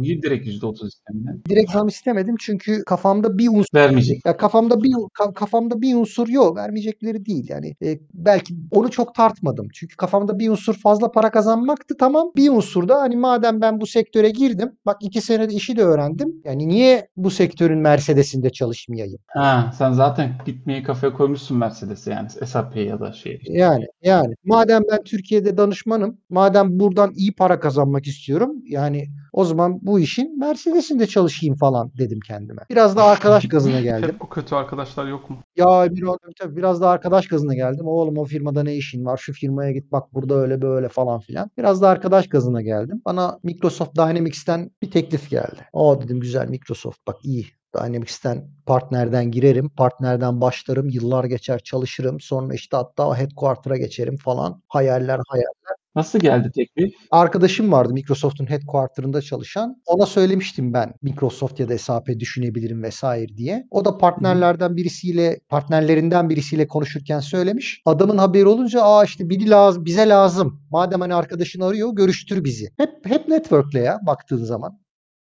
Niye direkt %30 istemedin? Direkt zam istemedim çünkü kafamda bir unsur Vermeyecek. ya kafamda bir ka- kafamda bir unsur yok. Vermeyecekleri değil. Yani e, belki onu çok tartmadım. Çünkü kafamda bir unsur fazla para kazanmaktı tamam. Bir unsur da hani madem ben bu sektöre girdim. Bak iki senede işi de öğrendim. Yani niye bu sektörün Mercedes'inde çalışmayayım? Ha, sen zaten gitmeyi kafaya koymuşsun Mercedes'e yani SAP ya da şey. Yani yani madem ben Türkiye'de danışmanım, madem buradan iyi para kazanmak istiyorum, yani o zaman bu işin Mercedes'inde çalışayım falan dedim kendime. Biraz da arkadaş gazına geldim. Hep o kötü arkadaşlar yok mu? Ya bir tabii biraz da arkadaş gazına geldim. Oğlum o firmada ne işin var? Şu firmaya git bak burada öyle böyle falan filan. Biraz da arkadaş gazına geldim. Bana Microsoft Dynamics'ten bir teklif geldi. O dedim güzel Microsoft bak iyi. Dynamics'ten partnerden girerim. Partnerden başlarım. Yıllar geçer çalışırım. Sonra işte hatta headquarter'a geçerim falan. Hayaller hayaller. Nasıl geldi teklif? Arkadaşım vardı Microsoft'un headquarter'ında çalışan. Ona söylemiştim ben Microsoft ya da SAP düşünebilirim vesaire diye. O da partnerlerden birisiyle, partnerlerinden birisiyle konuşurken söylemiş. Adamın haberi olunca aa işte biri lazım, bize lazım. Madem hani arkadaşın arıyor görüştür bizi. Hep hep network'le ya baktığın zaman.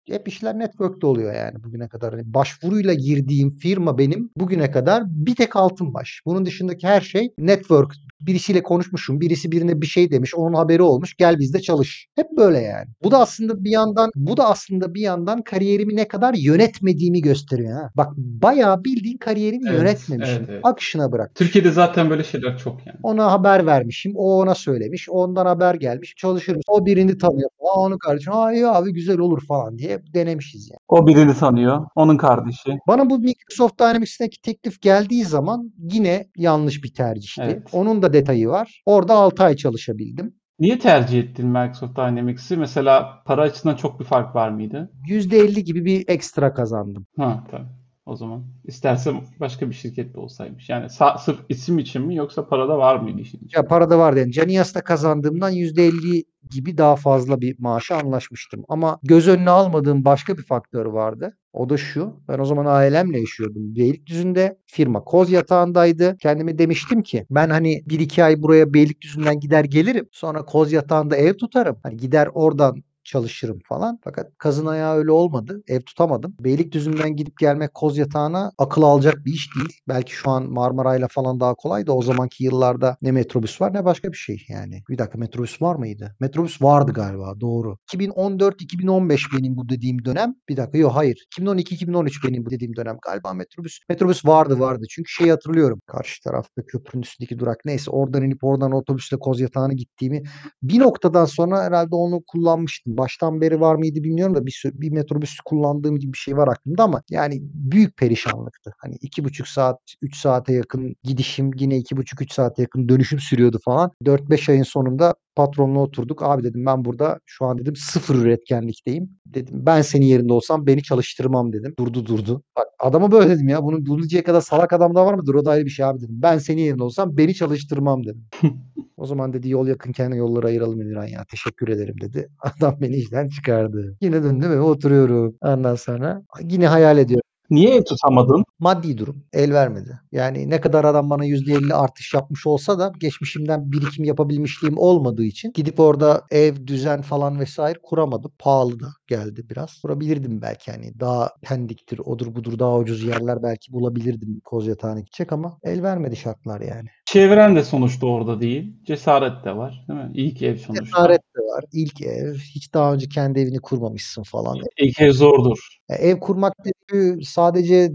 Hep işler network'te oluyor yani bugüne kadar. Hani başvuruyla girdiğim firma benim bugüne kadar bir tek Altınbaş. Bunun dışındaki her şey network. Birisiyle konuşmuşum. Birisi birine bir şey demiş. Onun haberi olmuş. Gel bizde çalış. Hep böyle yani. Bu da aslında bir yandan bu da aslında bir yandan kariyerimi ne kadar yönetmediğimi gösteriyor ha. Bak bayağı bildiğin kariyerimi Evet, yönetmemişim. evet, evet. Akışına bırak. Türkiye'de zaten böyle şeyler çok yani. Ona haber vermişim. O ona söylemiş. Ondan haber gelmiş. Çalışırım. O birini tanıyor. Aa onu kardeşim. Aa iyi abi güzel olur falan diye denemişiz yani. O birini tanıyor. Onun kardeşi. Bana bu Microsoft Dynamics'teki teklif geldiği zaman yine yanlış bir tercihti. Evet. Onun da detayı var. Orada 6 ay çalışabildim. Niye tercih ettin Microsoft Dynamics'i? Mesela para açısından çok bir fark var mıydı? %50 gibi bir ekstra kazandım. Ha tabii. O zaman istersem başka bir şirkette olsaymış. Yani sa- sırf isim için mi yoksa parada var mıydı işin içinde? Ya para da vardı yani. Canias'ta kazandığımdan %50 gibi daha fazla bir maaşa anlaşmıştım. Ama göz önüne almadığım başka bir faktör vardı. O da şu. Ben o zaman ailemle yaşıyordum. Beylikdüzü'nde firma koz yatağındaydı. Kendime demiştim ki ben hani bir iki ay buraya Beylikdüzü'nden gider gelirim. Sonra koz yatağında ev tutarım. Hani gider oradan çalışırım falan. Fakat kazın ayağı öyle olmadı. Ev tutamadım. Beylikdüzü'nden gidip gelmek koz yatağına akıl alacak bir iş değil. Belki şu an Marmaray'la falan daha kolay da o zamanki yıllarda ne metrobüs var ne başka bir şey yani. Bir dakika metrobüs var mıydı? Metrobüs vardı galiba doğru. 2014-2015 benim bu dediğim dönem. Bir dakika yok hayır. 2012-2013 benim bu dediğim dönem galiba metrobüs. Metrobüs vardı vardı. Çünkü şeyi hatırlıyorum. Karşı tarafta köprünün üstündeki durak neyse oradan inip oradan otobüsle koz yatağına gittiğimi bir noktadan sonra herhalde onu kullanmıştım. Baştan beri var mıydı bilmiyorum da bir, sü- bir metrobüs kullandığım gibi bir şey var aklımda ama yani büyük perişanlıktı. Hani iki buçuk saat, üç saate yakın gidişim yine iki buçuk, üç saate yakın dönüşüm sürüyordu falan. 4-5 ayın sonunda patronla oturduk. Abi dedim ben burada şu an dedim sıfır üretkenlikteyim. Dedim ben senin yerinde olsam beni çalıştırmam dedim. Durdu durdu. Bak adama böyle dedim ya. Bunun durduracak kadar salak adam da var mıdır? O da ayrı bir şey abi dedim. Ben senin yerinde olsam beni çalıştırmam dedim. O zaman dedi yol yakınken yolları ayıralım Emirhan ya. Teşekkür ederim dedi. Adam beni işten çıkardı. Yine döndüm eve oturuyorum. Ondan sonra yine hayal ediyorum. Niye ev tutamadın? Maddi durum el vermedi. Yani ne kadar adam bana %50 artış yapmış olsa da geçmişimden birikim yapabilmişliğim olmadığı için gidip orada ev, düzen falan vesaire kuramadım. Pahalı da geldi biraz. Kurabilirdim belki hani daha pendiktir, odur budur daha ucuz yerler belki bulabilirdim koz yatağına gidecek ama el vermedi şartlar yani. Çevren de sonuçta orada değil. Cesaret de var değil mi? İlk ev sonuçta. Cesaret de var. İlk ev. Hiç daha önce kendi evini kurmamışsın falan. İlk ev zordur. Ev kurmak dediği sadece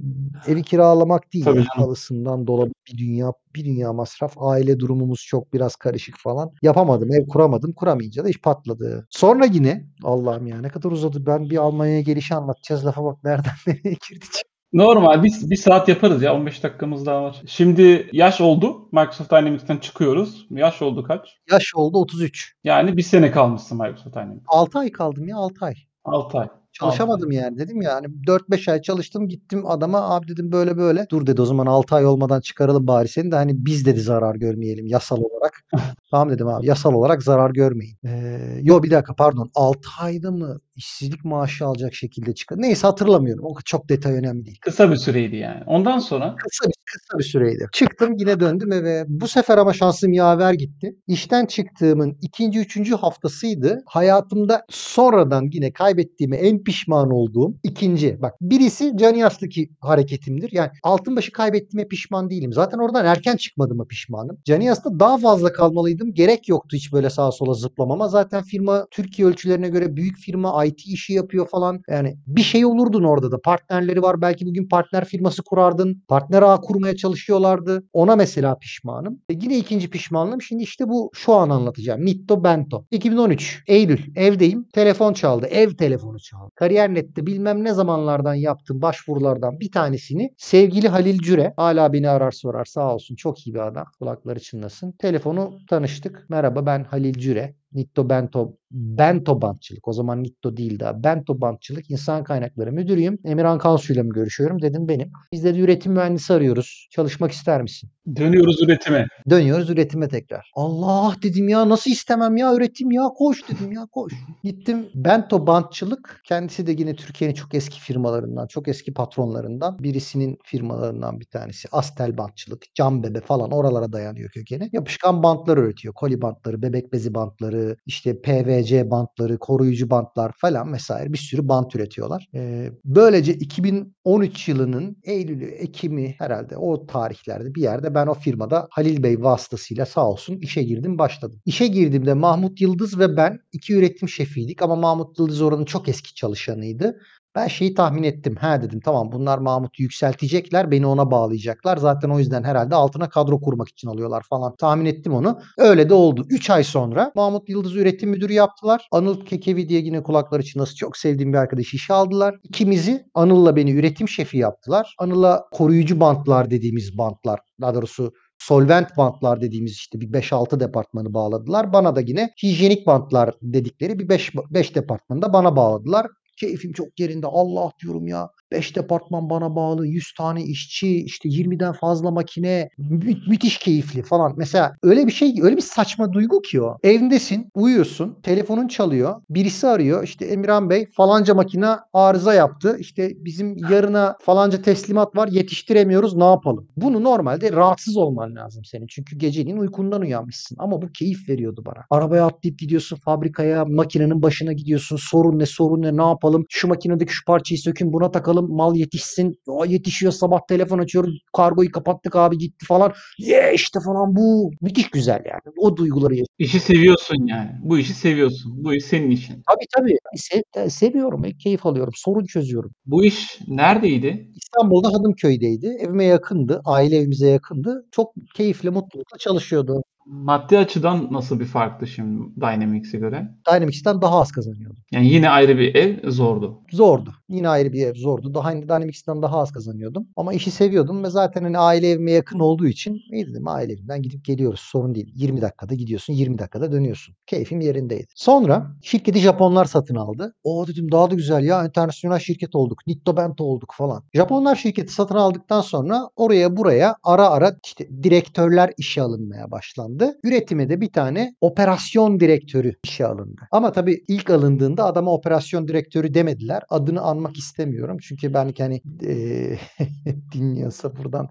evi kiralamak değil. Tabii. Halısından dolabı bir dünya bir dünya masraf. Aile durumumuz çok biraz karışık falan. Yapamadım. Ev kuramadım. Kuramayınca da iş patladı. Sonra yine Allah'ım ya ne kadar uzadı. Ben bir Almanya'ya gelişi anlatacağız. Lafa bak nereden nereye girdi. Normal bir, bir saat yaparız ya 15 dakikamız daha var. Şimdi yaş oldu. Microsoft Dynamics'ten çıkıyoruz. Yaş oldu kaç? Yaş oldu 33. Yani bir sene kalmışsın Microsoft Dynamics. 6 ay kaldım ya 6 ay. 6 ay. Çalışamadım yani dedim ya hani 4-5 ay çalıştım gittim adama abi dedim böyle böyle. Dur dedi o zaman 6 ay olmadan çıkaralım bari seni de hani biz dedi zarar görmeyelim yasal olarak. tamam dedim abi yasal olarak zarar görmeyin. Ee, yo bir dakika pardon 6 ayda mı işsizlik maaşı alacak şekilde çıkar. Neyse hatırlamıyorum. O çok detay önemli değil. Kısa bir süreydi yani. Ondan sonra Kısa bir, kısa bir süreydi. Çıktım yine döndüm eve. Bu sefer ama şansım yaver gitti. İşten çıktığımın ikinci, üçüncü haftasıydı. Hayatımda sonradan yine kaybettiğime en pişman olduğum ikinci. Bak birisi Caniyas'taki hareketimdir. Yani Altınbaşı kaybettiğime pişman değilim. Zaten oradan erken çıkmadığıma pişmanım. Caniyas'ta daha fazla kalmalıydım. Gerek yoktu hiç böyle sağa sola zıplamama. Zaten firma Türkiye ölçülerine göre büyük firma IT işi yapıyor falan. Yani bir şey olurdun orada da. Partnerleri var. Belki bugün partner firması kurardın. Partner ağ kurmaya çalışıyorlardı. Ona mesela pişmanım. E yine ikinci pişmanlığım. Şimdi işte bu şu an anlatacağım. Nitto Bento. 2013 Eylül evdeyim. Telefon çaldı. Ev telefonu çaldı. Kariyer.net'te bilmem ne zamanlardan yaptığım başvurulardan bir tanesini sevgili Halil Cüre hala beni arar sorar sağ olsun çok iyi bir adam. Kulakları çınlasın. Telefonu tanıştık. Merhaba ben Halil Cüre. Nitto Bento Bento Bantçılık. O zaman Nitto değil daha. Bento Bantçılık İnsan Kaynakları Müdürüyüm. Emirhan Kansu ile mi görüşüyorum? Dedim benim. Biz de üretim mühendisi arıyoruz. Çalışmak ister misin? Dönüyoruz üretime. Dönüyoruz üretime tekrar. Allah dedim ya nasıl istemem ya üretim ya koş dedim ya koş. Gittim Bento Bantçılık kendisi de yine Türkiye'nin çok eski firmalarından çok eski patronlarından birisinin firmalarından bir tanesi. Astel Bantçılık, Cam Bebe falan oralara dayanıyor kökeni. Yapışkan bantlar üretiyor. Koli bantları, bebek bezi bantları, işte PVC bantları, koruyucu bantlar falan vesaire bir sürü bant üretiyorlar. Ee, böylece 2013 yılının Eylül'ü, Ekim'i herhalde o tarihlerde bir yerde ben o firmada Halil Bey vasıtasıyla sağ olsun işe girdim başladım. İşe girdiğimde Mahmut Yıldız ve ben iki üretim şefiydik ama Mahmut Yıldız oranın çok eski çalışanıydı. Ben şeyi tahmin ettim. Ha dedim tamam bunlar Mahmut'u yükseltecekler. Beni ona bağlayacaklar. Zaten o yüzden herhalde altına kadro kurmak için alıyorlar falan. Tahmin ettim onu. Öyle de oldu. 3 ay sonra Mahmut Yıldız üretim müdürü yaptılar. Anıl Kekevi diye yine kulakları için nasıl çok sevdiğim bir arkadaş işe aldılar. İkimizi Anıl'la beni üretim şefi yaptılar. Anıl'a koruyucu bantlar dediğimiz bantlar. Daha doğrusu solvent bantlar dediğimiz işte bir 5-6 departmanı bağladılar. Bana da yine hijyenik bantlar dedikleri bir 5 5 departmanı da bana bağladılar. Keyfim çok yerinde. Allah diyorum ya. 5 departman bana bağlı. 100 tane işçi. işte 20'den fazla makine. Mü- müthiş keyifli falan. Mesela öyle bir şey öyle bir saçma duygu ki o. Evindesin. Uyuyorsun. Telefonun çalıyor. Birisi arıyor. işte Emirhan Bey falanca makine arıza yaptı. İşte bizim yarına falanca teslimat var. Yetiştiremiyoruz. Ne yapalım? Bunu normalde rahatsız olman lazım senin. Çünkü geceliğin uykundan uyanmışsın. Ama bu keyif veriyordu bana. Arabaya atlayıp gidiyorsun fabrikaya. Makinenin başına gidiyorsun. Sorun ne sorun ne ne yapalım? Şu makinedeki şu parçayı sökün buna takalım. Mal yetişsin. O yetişiyor sabah telefon açıyoruz. Kargoyu kapattık abi gitti falan. Ye işte falan bu. Müthiş güzel yani. O duyguları yaşıyorum. İşi seviyorsun yani. Bu işi seviyorsun. Bu iş senin işin. Tabii tabii. Sev- seviyorum. Keyif alıyorum. Sorun çözüyorum. Bu iş neredeydi? İstanbul'da Hadımköy'deydi. Evime yakındı. Aile evimize yakındı. Çok keyifle, mutlulukla çalışıyordu. Maddi açıdan nasıl bir farktı şimdi Dynamics'e göre? Dynamics'ten daha az kazanıyordum. Yani yine ayrı bir ev zordu. Zordu. Yine ayrı bir ev zordu. Daha hani Dynamics'ten daha az kazanıyordum. Ama işi seviyordum ve zaten hani aile evime yakın olduğu için iyi dedim aile evinden gidip geliyoruz. Sorun değil. 20 dakikada gidiyorsun, 20 dakikada dönüyorsun. Keyfim yerindeydi. Sonra şirketi Japonlar satın aldı. O dedim daha da güzel ya internasyonel şirket olduk. Nitto Bento olduk falan. Japonlar şirketi satın aldıktan sonra oraya buraya ara ara işte direktörler işe alınmaya başlandı. Üretime de bir tane operasyon direktörü işe alındı. Ama tabii ilk alındığında adama operasyon direktörü demediler. Adını anmak istemiyorum. Çünkü ben hani eee, dinliyorsa buradan.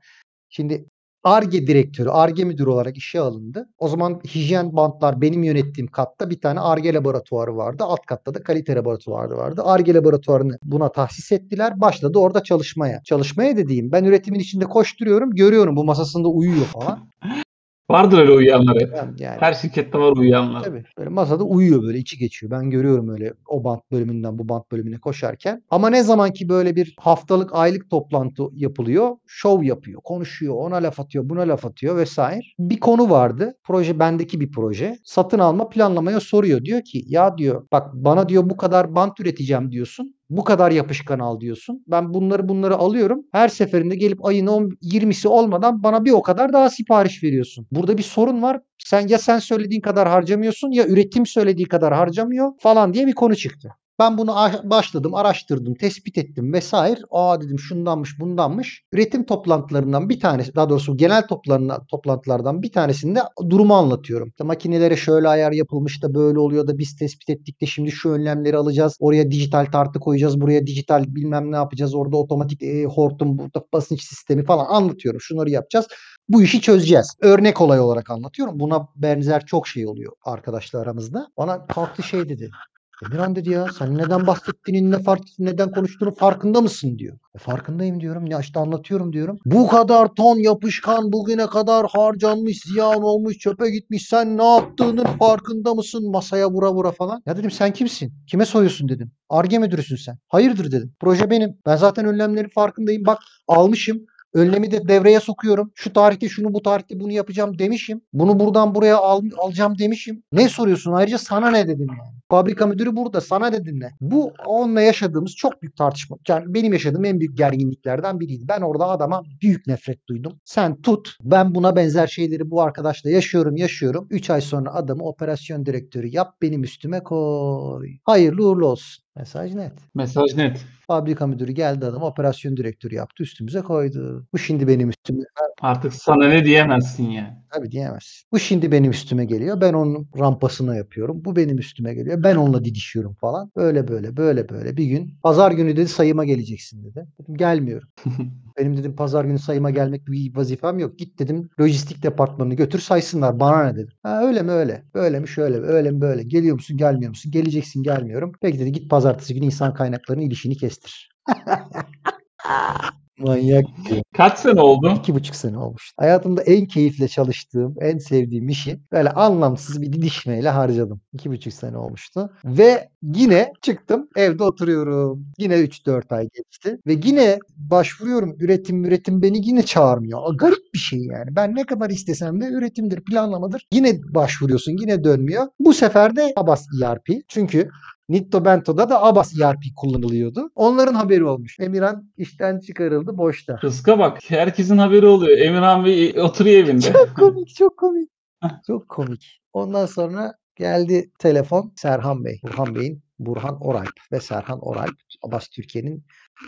Şimdi ARGE direktörü, ARGE müdürü olarak işe alındı. O zaman hijyen bantlar benim yönettiğim katta bir tane ARGE laboratuvarı vardı. Alt katta da kalite laboratuvarı vardı. ARGE laboratuvarını buna tahsis ettiler. Başladı orada çalışmaya. Çalışmaya dediğim ben üretimin içinde koşturuyorum. Görüyorum bu masasında uyuyor falan. Vardır öyle uyuyanları. Ben yani Her şirkette var uyuyanlar. Tabii. Böyle masada uyuyor böyle içi geçiyor. Ben görüyorum öyle o bant bölümünden bu bant bölümüne koşarken. Ama ne zaman ki böyle bir haftalık aylık toplantı yapılıyor. Şov yapıyor. Konuşuyor. Ona laf atıyor. Buna laf atıyor vesaire. Bir konu vardı. Proje bendeki bir proje. Satın alma planlamaya soruyor. Diyor ki ya diyor bak bana diyor bu kadar bant üreteceğim diyorsun. Bu kadar yapışkan al diyorsun. Ben bunları bunları alıyorum. Her seferinde gelip ayın 10, 20'si olmadan bana bir o kadar daha sipariş veriyorsun. Burada bir sorun var. Sen ya sen söylediğin kadar harcamıyorsun ya üretim söylediği kadar harcamıyor falan diye bir konu çıktı. Ben bunu başladım, araştırdım, tespit ettim vesaire. Aa dedim şundanmış, bundanmış. Üretim toplantılarından bir tanesi, daha doğrusu genel toplantılardan bir tanesinde durumu anlatıyorum. İşte makinelere şöyle ayar yapılmış da böyle oluyor da biz tespit ettik de şimdi şu önlemleri alacağız. Oraya dijital tartı koyacağız, buraya dijital bilmem ne yapacağız. Orada otomatik e, hortum, burada basınç sistemi falan anlatıyorum. Şunları yapacağız. Bu işi çözeceğiz. Örnek olay olarak anlatıyorum. Buna benzer çok şey oluyor arkadaşlar aramızda. Bana kalktı şey dedi. Emirhan dedi ya sen neden bahsettiğinin ne fark neden konuştuğunu farkında mısın diyor. E, farkındayım diyorum. Ya işte anlatıyorum diyorum. Bu kadar ton yapışkan bugüne kadar harcanmış, ziyan olmuş, çöpe gitmiş. Sen ne yaptığının farkında mısın? Masaya vura vura falan. Ya dedim sen kimsin? Kime soruyorsun dedim. Arge müdürüsün sen. Hayırdır dedim. Proje benim. Ben zaten önlemlerin farkındayım. Bak almışım. Önlemi de devreye sokuyorum. Şu tarihte şunu bu tarihte bunu yapacağım demişim. Bunu buradan buraya al, alacağım demişim. Ne soruyorsun? Ayrıca sana ne dedim yani. Fabrika müdürü burada. Sana dedim ne? Bu onunla yaşadığımız çok büyük tartışma. Yani benim yaşadığım en büyük gerginliklerden biriydi. Ben orada adama büyük nefret duydum. Sen tut. Ben buna benzer şeyleri bu arkadaşla yaşıyorum yaşıyorum. 3 ay sonra adamı operasyon direktörü yap benim üstüme koy. Hayırlı uğurlu olsun. Mesaj net. Mesaj net. Fabrika müdürü geldi adam operasyon direktörü yaptı üstümüze koydu. Bu şimdi benim üstüme Artık sana ne diyemezsin yani. Tabii diyemezsin. Bu şimdi benim üstüme geliyor. Ben onun rampasına yapıyorum. Bu benim üstüme geliyor. Ben onunla didişiyorum falan. Böyle böyle böyle böyle bir gün. Pazar günü dedi sayıma geleceksin dedi. Dedim gelmiyorum. Benim dedim pazar günü sayıma gelmek bir vazifem yok. Git dedim lojistik departmanını götür saysınlar. Bana ne dedim. Ha öyle mi öyle. Böyle mi şöyle mi öyle mi böyle. Geliyor musun gelmiyor musun? Geleceksin gelmiyorum. Peki dedi git pazartesi günü insan kaynaklarının ilişini kestir. Manyak diyor. Kaç sene oldu? İki buçuk sene olmuş. Hayatımda en keyifle çalıştığım, en sevdiğim işi böyle anlamsız bir didişmeyle harcadım. İki buçuk sene olmuştu. Ve yine çıktım evde oturuyorum. Yine 3-4 ay geçti. Ve yine başvuruyorum. Üretim üretim beni yine çağırmıyor. Garip bir şey yani. Ben ne kadar istesem de üretimdir, planlamadır. Yine başvuruyorsun, yine dönmüyor. Bu sefer de Abbas ERP. Çünkü Nitto Bento'da da Abbas ERP kullanılıyordu. Onların haberi olmuş. Emirhan işten çıkarıldı boşta. Rızka bak. Herkesin haberi oluyor. Emirhan Bey oturuyor evinde. Çok komik, çok komik. Çok komik. Ondan sonra geldi telefon Serhan Bey. Burhan Bey'in Burhan Oralp ve Serhan Oralp. Abbas Türkiye'nin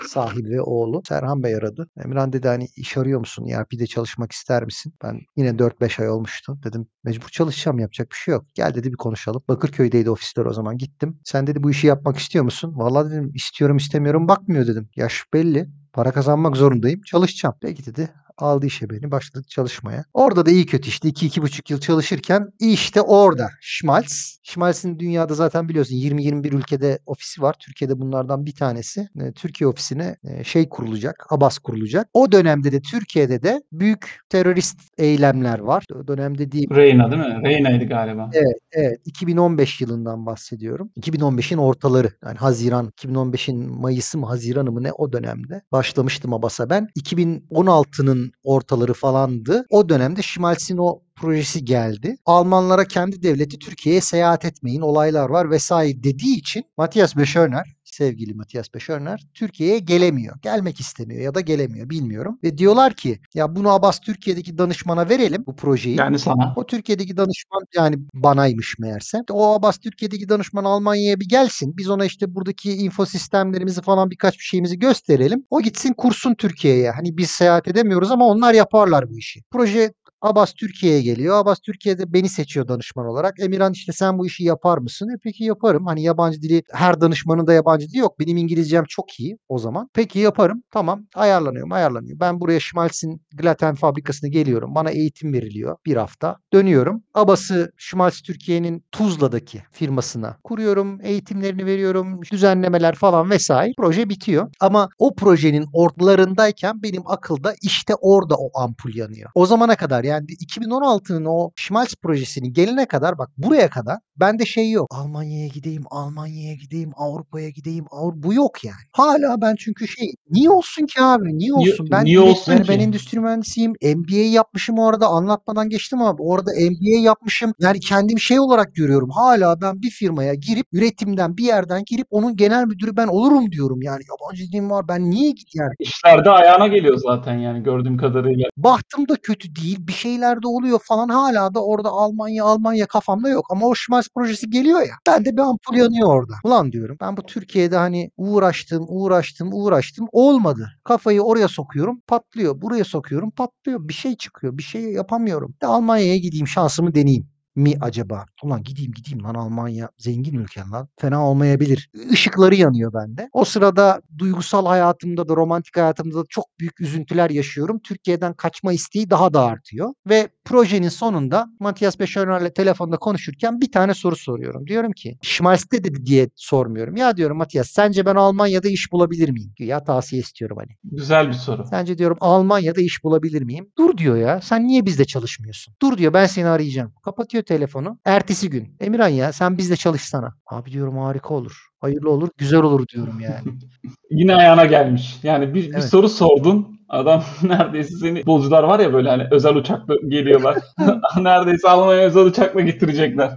sahibi ve oğlu. Serhan Bey aradı. Emirhan dedi hani iş arıyor musun? ERP'de çalışmak ister misin? Ben yine 4-5 ay olmuştu. Dedim mecbur çalışacağım yapacak bir şey yok. Gel dedi bir konuşalım. Bakırköy'deydi ofisler o zaman gittim. Sen dedi bu işi yapmak istiyor musun? Vallahi dedim istiyorum istemiyorum bakmıyor dedim. Yaş belli. Para kazanmak zorundayım. Çalışacağım. Peki dedi. Aldı işe beni. Başladık çalışmaya. Orada da iyi kötü işte 2-2,5 yıl çalışırken işte orada Schmalz. Schmalz'in dünyada zaten biliyorsun 20-21 ülkede ofisi var. Türkiye'de bunlardan bir tanesi. E, Türkiye ofisine e, şey kurulacak. Abbas kurulacak. O dönemde de Türkiye'de de büyük terörist eylemler var. O dönemde değil. Reyna değil mi? Reyna'ydı galiba. Evet, evet. 2015 yılından bahsediyorum. 2015'in ortaları. Yani Haziran, 2015'in Mayıs'ı mı Haziran'ı mı ne o dönemde başlamıştım Abbas'a ben. 2016'nın ortaları falandı. O dönemde Schmalz'in o projesi geldi. Almanlara kendi devleti Türkiye'ye seyahat etmeyin olaylar var vesaire dediği için Matthias Beschörner sevgili Matthias Beschörner Türkiye'ye gelemiyor. Gelmek istemiyor ya da gelemiyor bilmiyorum. Ve diyorlar ki ya bunu Abbas Türkiye'deki danışmana verelim bu projeyi. Yani sana. O Türkiye'deki danışman yani banaymış meğerse. O Abbas Türkiye'deki danışman Almanya'ya bir gelsin. Biz ona işte buradaki info sistemlerimizi falan birkaç bir şeyimizi gösterelim. O gitsin kursun Türkiye'ye. Hani biz seyahat edemiyoruz ama onlar yaparlar bu işi. Proje Abbas Türkiye'ye geliyor. Abbas Türkiye'de beni seçiyor danışman olarak. Emirhan işte sen bu işi yapar mısın? E peki yaparım. Hani yabancı dili her danışmanın da yabancı dili yok. Benim İngilizcem çok iyi o zaman. Peki yaparım. Tamam ayarlanıyorum ayarlanıyor. Ben buraya Schmalz'in Glaten fabrikasına geliyorum. Bana eğitim veriliyor bir hafta. Dönüyorum. Abbas'ı Schmalz Türkiye'nin Tuzla'daki firmasına kuruyorum. Eğitimlerini veriyorum. Düzenlemeler falan vesaire. Proje bitiyor. Ama o projenin ortalarındayken benim akılda işte orada o ampul yanıyor. O zamana kadar yani 2016'nın o Schmalz projesini gelene kadar bak buraya kadar bende şey yok. Almanya'ya gideyim, Almanya'ya gideyim, Avrupa'ya gideyim. Avrupa bu yok yani. Hala ben çünkü şey niye olsun ki abi? Niye olsun? ben niye olsun yani ben endüstri mühendisiyim. MBA yapmışım orada anlatmadan geçtim abi. Orada MBA yapmışım. Yani kendim şey olarak görüyorum. Hala ben bir firmaya girip üretimden bir yerden girip onun genel müdürü ben olurum diyorum. Yani yabancı dilim var. Ben niye yani? İşlerde ayağına geliyor zaten yani gördüğüm kadarıyla. Bahtım da kötü değil. Bir şeyler de oluyor falan. Hala da orada Almanya Almanya kafamda yok. Ama o Schmalz projesi geliyor ya. Ben de bir ampul yanıyor orada. Ulan diyorum ben bu Türkiye'de hani uğraştım uğraştım uğraştım. Olmadı. Kafayı oraya sokuyorum patlıyor. Buraya sokuyorum patlıyor. Bir şey çıkıyor. Bir şey yapamıyorum. De Almanya'ya gideyim şansımı deneyeyim mi acaba? Ulan gideyim gideyim lan Almanya zengin ülken lan. Fena olmayabilir. Işıkları yanıyor bende. O sırada duygusal hayatımda da romantik hayatımda da çok büyük üzüntüler yaşıyorum. Türkiye'den kaçma isteği daha da artıyor. Ve projenin sonunda Matthias Beschörner'le telefonda konuşurken bir tane soru soruyorum. Diyorum ki Schmalz'de de diye sormuyorum. Ya diyorum Matthias sence ben Almanya'da iş bulabilir miyim? Ya tavsiye istiyorum hani. Güzel bir soru. Sence diyorum Almanya'da iş bulabilir miyim? Dur diyor ya. Sen niye bizde çalışmıyorsun? Dur diyor ben seni arayacağım. Kapatıyor telefonu. Ertesi gün. Emirhan ya sen bizde çalışsana. Abi diyorum harika olur. Hayırlı olur. Güzel olur diyorum yani. Yine ayağına gelmiş. Yani bir, bir Evet. soru sordun. Adam neredeyse seni futbolcular var ya böyle hani özel uçakla geliyorlar. neredeyse Almanya'ya özel uçakla getirecekler.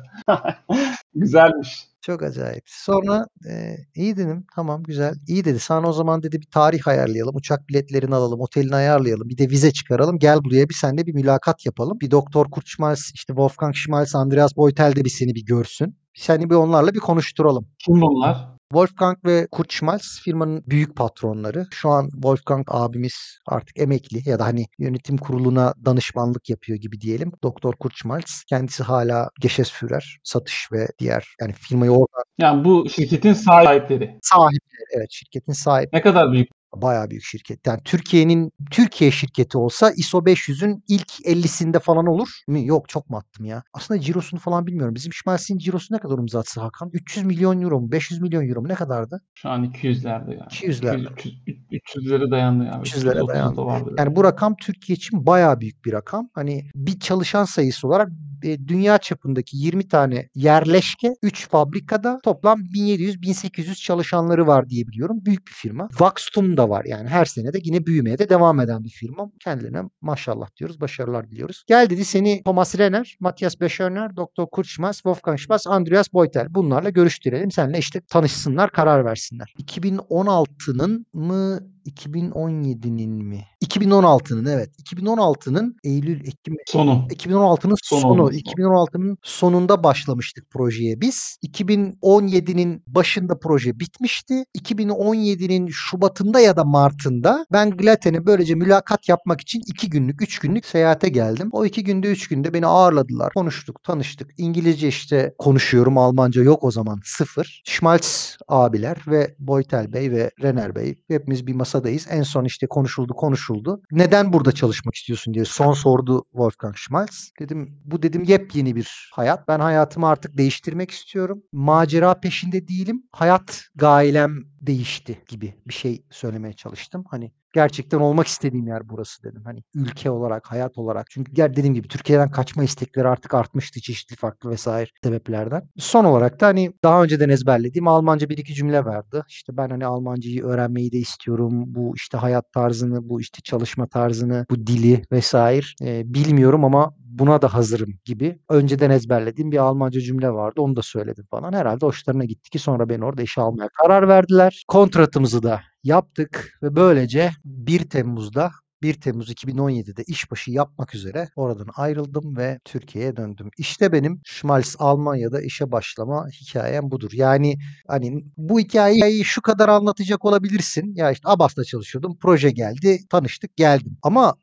Güzelmiş. Çok acayip. Sonra e, iyi dedim. Tamam güzel. İyi dedi. Sana o zaman dedi bir tarih ayarlayalım. Uçak biletlerini alalım. Otelini ayarlayalım. Bir de vize çıkaralım. Gel buraya bir seninle bir mülakat yapalım. Bir Doktor Kurt Schmalz, işte Wolfgang Schmalz, Andreas Beutel de bir seni bir görsün. Seni bir onlarla bir konuşturalım. Kim bunlar? Wolfgang ve Kurt Schmalz firmanın büyük patronları. Şu an Wolfgang abimiz artık emekli ya da hani yönetim kuruluna danışmanlık yapıyor gibi diyelim. Doktor Kurt Schmalz kendisi hala Geschäftsführer, satış ve diğer yani firmayı orada Yani bu şirketin sahipleri. sahipleri. Evet şirketin sahibi. Ne kadar büyük? Bayağı büyük şirket. Yani Türkiye'nin Türkiye şirketi olsa ISO 500'ün ilk 50'sinde falan olur mu? Yok çok mu attım ya? Aslında cirosunu falan bilmiyorum. Bizim Schmalz'in cirosu ne kadar imzatsı Hakan? 300 milyon euro mu? 500 milyon euro mu? Ne kadardı? Şu an 200'lerde yani. 200'lerde. 200, 300, 300'lere dayandı yani. 300'lere 330 dayandı. Yani bu rakam Türkiye için bayağı büyük bir rakam. Hani bir çalışan sayısı olarak e, dünya çapındaki 20 tane yerleşke 3 fabrikada toplam 1700-1800 çalışanları var diye biliyorum. Büyük bir firma. Vaxtum da var yani her sene de yine büyümeye de devam eden bir firma. Kendilerine maşallah diyoruz, başarılar diliyoruz. Gel dedi seni Thomas Renner, Matthias Beschörner. Kurt Schmalz, Wolfgang Schmalz, Andreas Beutel bunlarla görüştürelim. Seninle işte tanışsınlar, karar versinler. 2016'nın mı 2017'nin mi? 2016'nın evet. 2016'nın Eylül, Ekim, Sonu. 2016'nın Sonu sonu. olması. 2016'nın sonunda başlamıştık projeye biz. 2017'nin başında proje bitmişti. 2017'nin Şubat'ında ya da Mart'ında ben Glaten'e böylece mülakat yapmak için 2 günlük, 3 günlük seyahate geldim. O 2 günde, 3 günde beni ağırladılar. Konuştuk, tanıştık. İngilizce işte konuşuyorum. Almanca yok o zaman. Sıfır. Schmalz abiler ve Boytel Bey ve Renner Bey hepimiz bir masadayız. En son işte konuşuldu, konuşuldu. Neden burada çalışmak istiyorsun diye son sordu Wolfgang Schmalz. Dedim bu dedim yepyeni bir hayat. Ben hayatımı artık değiştirmek istiyorum. Macera peşinde değilim. Hayat gailem değişti gibi bir şey söylemeye çalıştım. Hani gerçekten olmak istediğim yer burası dedim. Hani ülke olarak, hayat olarak. Çünkü dediğim gibi Türkiye'den kaçma istekleri artık artmıştı çeşitli farklı vesaire sebeplerden. Son olarak da hani daha önceden ezberlediğim Almanca bir iki cümle vardı. İşte ben hani Almancayı öğrenmeyi de istiyorum. Bu işte hayat tarzını, bu işte çalışma tarzını, bu dili vesaire e, bilmiyorum ama buna da hazırım gibi önceden ezberlediğim bir Almanca cümle vardı. Onu da söyledim falan. Herhalde hoşlarına gitti ki sonra beni orada işe almaya karar verdiler. Kontratımızı da yaptık ve böylece 1 Temmuz'da 1 Temmuz 2017'de işbaşı yapmak üzere oradan ayrıldım ve Türkiye'ye döndüm. İşte benim Schmalz Almanya'da işe başlama hikayem budur. Yani hani bu hikayeyi şu kadar anlatacak olabilirsin. Ya işte Abbas'ta çalışıyordum. Proje geldi. Tanıştık geldim. Ama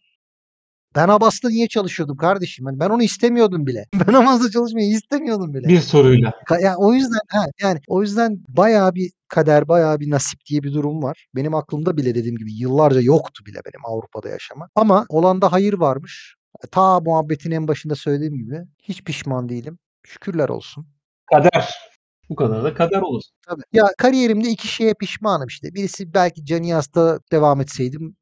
ben Abbas'ta niye çalışıyordum kardeşim? Yani ben onu istemiyordum bile. Ben Abbas'ta çalışmayı istemiyordum bile. Bir soruyla. Yani o yüzden ha, yani o yüzden bayağı bir kader, bayağı bir nasip diye bir durum var. Benim aklımda bile dediğim gibi yıllarca yoktu bile benim Avrupa'da yaşamak. Ama olanda hayır varmış. Ta muhabbetin en başında söylediğim gibi hiç pişman değilim. Şükürler olsun. Kader. Bu kadar da kader olur. Tabii. Ya kariyerimde iki şeye pişmanım işte. Birisi belki Canias'ta devam etseydim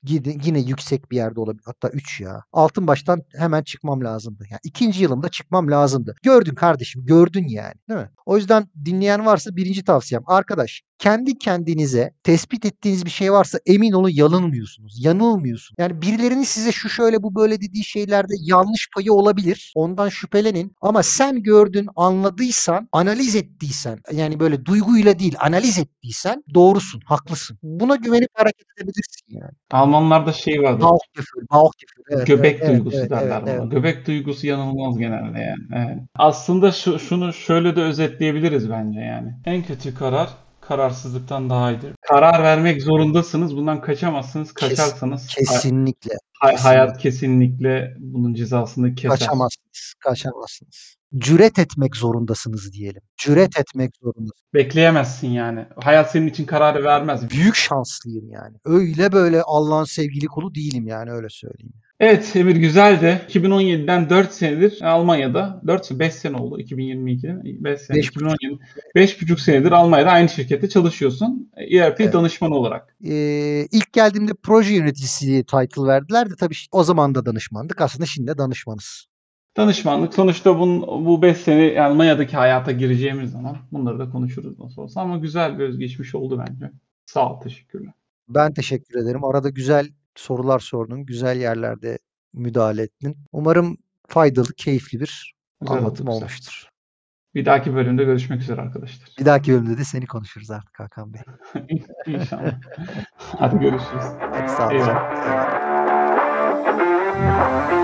yine, yüksek bir yerde olabilir. Hatta 3 ya. Altın baştan hemen çıkmam lazımdı. Yani ikinci yılımda çıkmam lazımdı. Gördün kardeşim gördün yani değil mi? O yüzden dinleyen varsa birinci tavsiyem. Arkadaş kendi kendinize tespit ettiğiniz bir şey varsa emin olun yanılmıyorsunuz. Yanılmıyorsun. Yani birilerinin size şu şöyle bu böyle dediği şeylerde yanlış payı olabilir. Ondan şüphelenin. Ama sen gördün, anladıysan, analiz ettiysen yani böyle duyguyla değil analiz ettiysen doğrusun, haklısın. Buna güvenip hareket edebilirsin yani. Almanlarda şey vardır. Bauchgefühl, Bauchgefühl. Evet, Göbek evet, duygusu evet, derler evet, buna. evet. Göbek duygusu yanılmaz genelde yani. Evet. Aslında şu, şunu şöyle de özetleyebiliriz bence yani. En kötü karar kararsızlıktan daha iyidir. Karar vermek zorundasınız. Bundan kaçamazsınız. Kaçarsanız Kesinlikle. hay- kesinlikle. hayat kesinlikle bunun cezasını keser. Kaçamazsınız. Kaçamazsınız. Cüret etmek zorundasınız diyelim. Cüret etmek zorundasınız. Bekleyemezsin yani. Hayat senin için kararı vermez. Büyük şanslıyım yani. Öyle böyle Allah'ın sevgili kulu değilim yani öyle söyleyeyim. Evet Emir güzeldi. 2017'den 4 senedir Almanya'da 4 5 sene oldu 2022'de 5 sene Beş 2017 5,5 senedir Almanya'da aynı şirkette çalışıyorsun. ERP Evet. danışman olarak. Ee, ilk geldiğimde proje yöneticisi title verdiler de tabii o zaman da danışmandık. Aslında şimdi de danışmanız. Danışmanlık sonuçta bunun, bu 5 sene Almanya'daki hayata gireceğimiz zaman bunları da konuşuruz nasıl olsa ama güzel bir özgeçmiş oldu bence. Sağ ol teşekkürler. Ben teşekkür ederim. Arada güzel sorular sordun. Güzel yerlerde müdahale ettin. Umarım faydalı, keyifli bir Güzel oldu, anlatım güzel. olmuştur. Bir dahaki bölümde görüşmek üzere arkadaşlar. Bir dahaki bölümde de seni konuşuruz artık Hakan Bey. İnşallah. Hadi görüşürüz. Hadi sağ olun. Eyvallah. Eyvallah.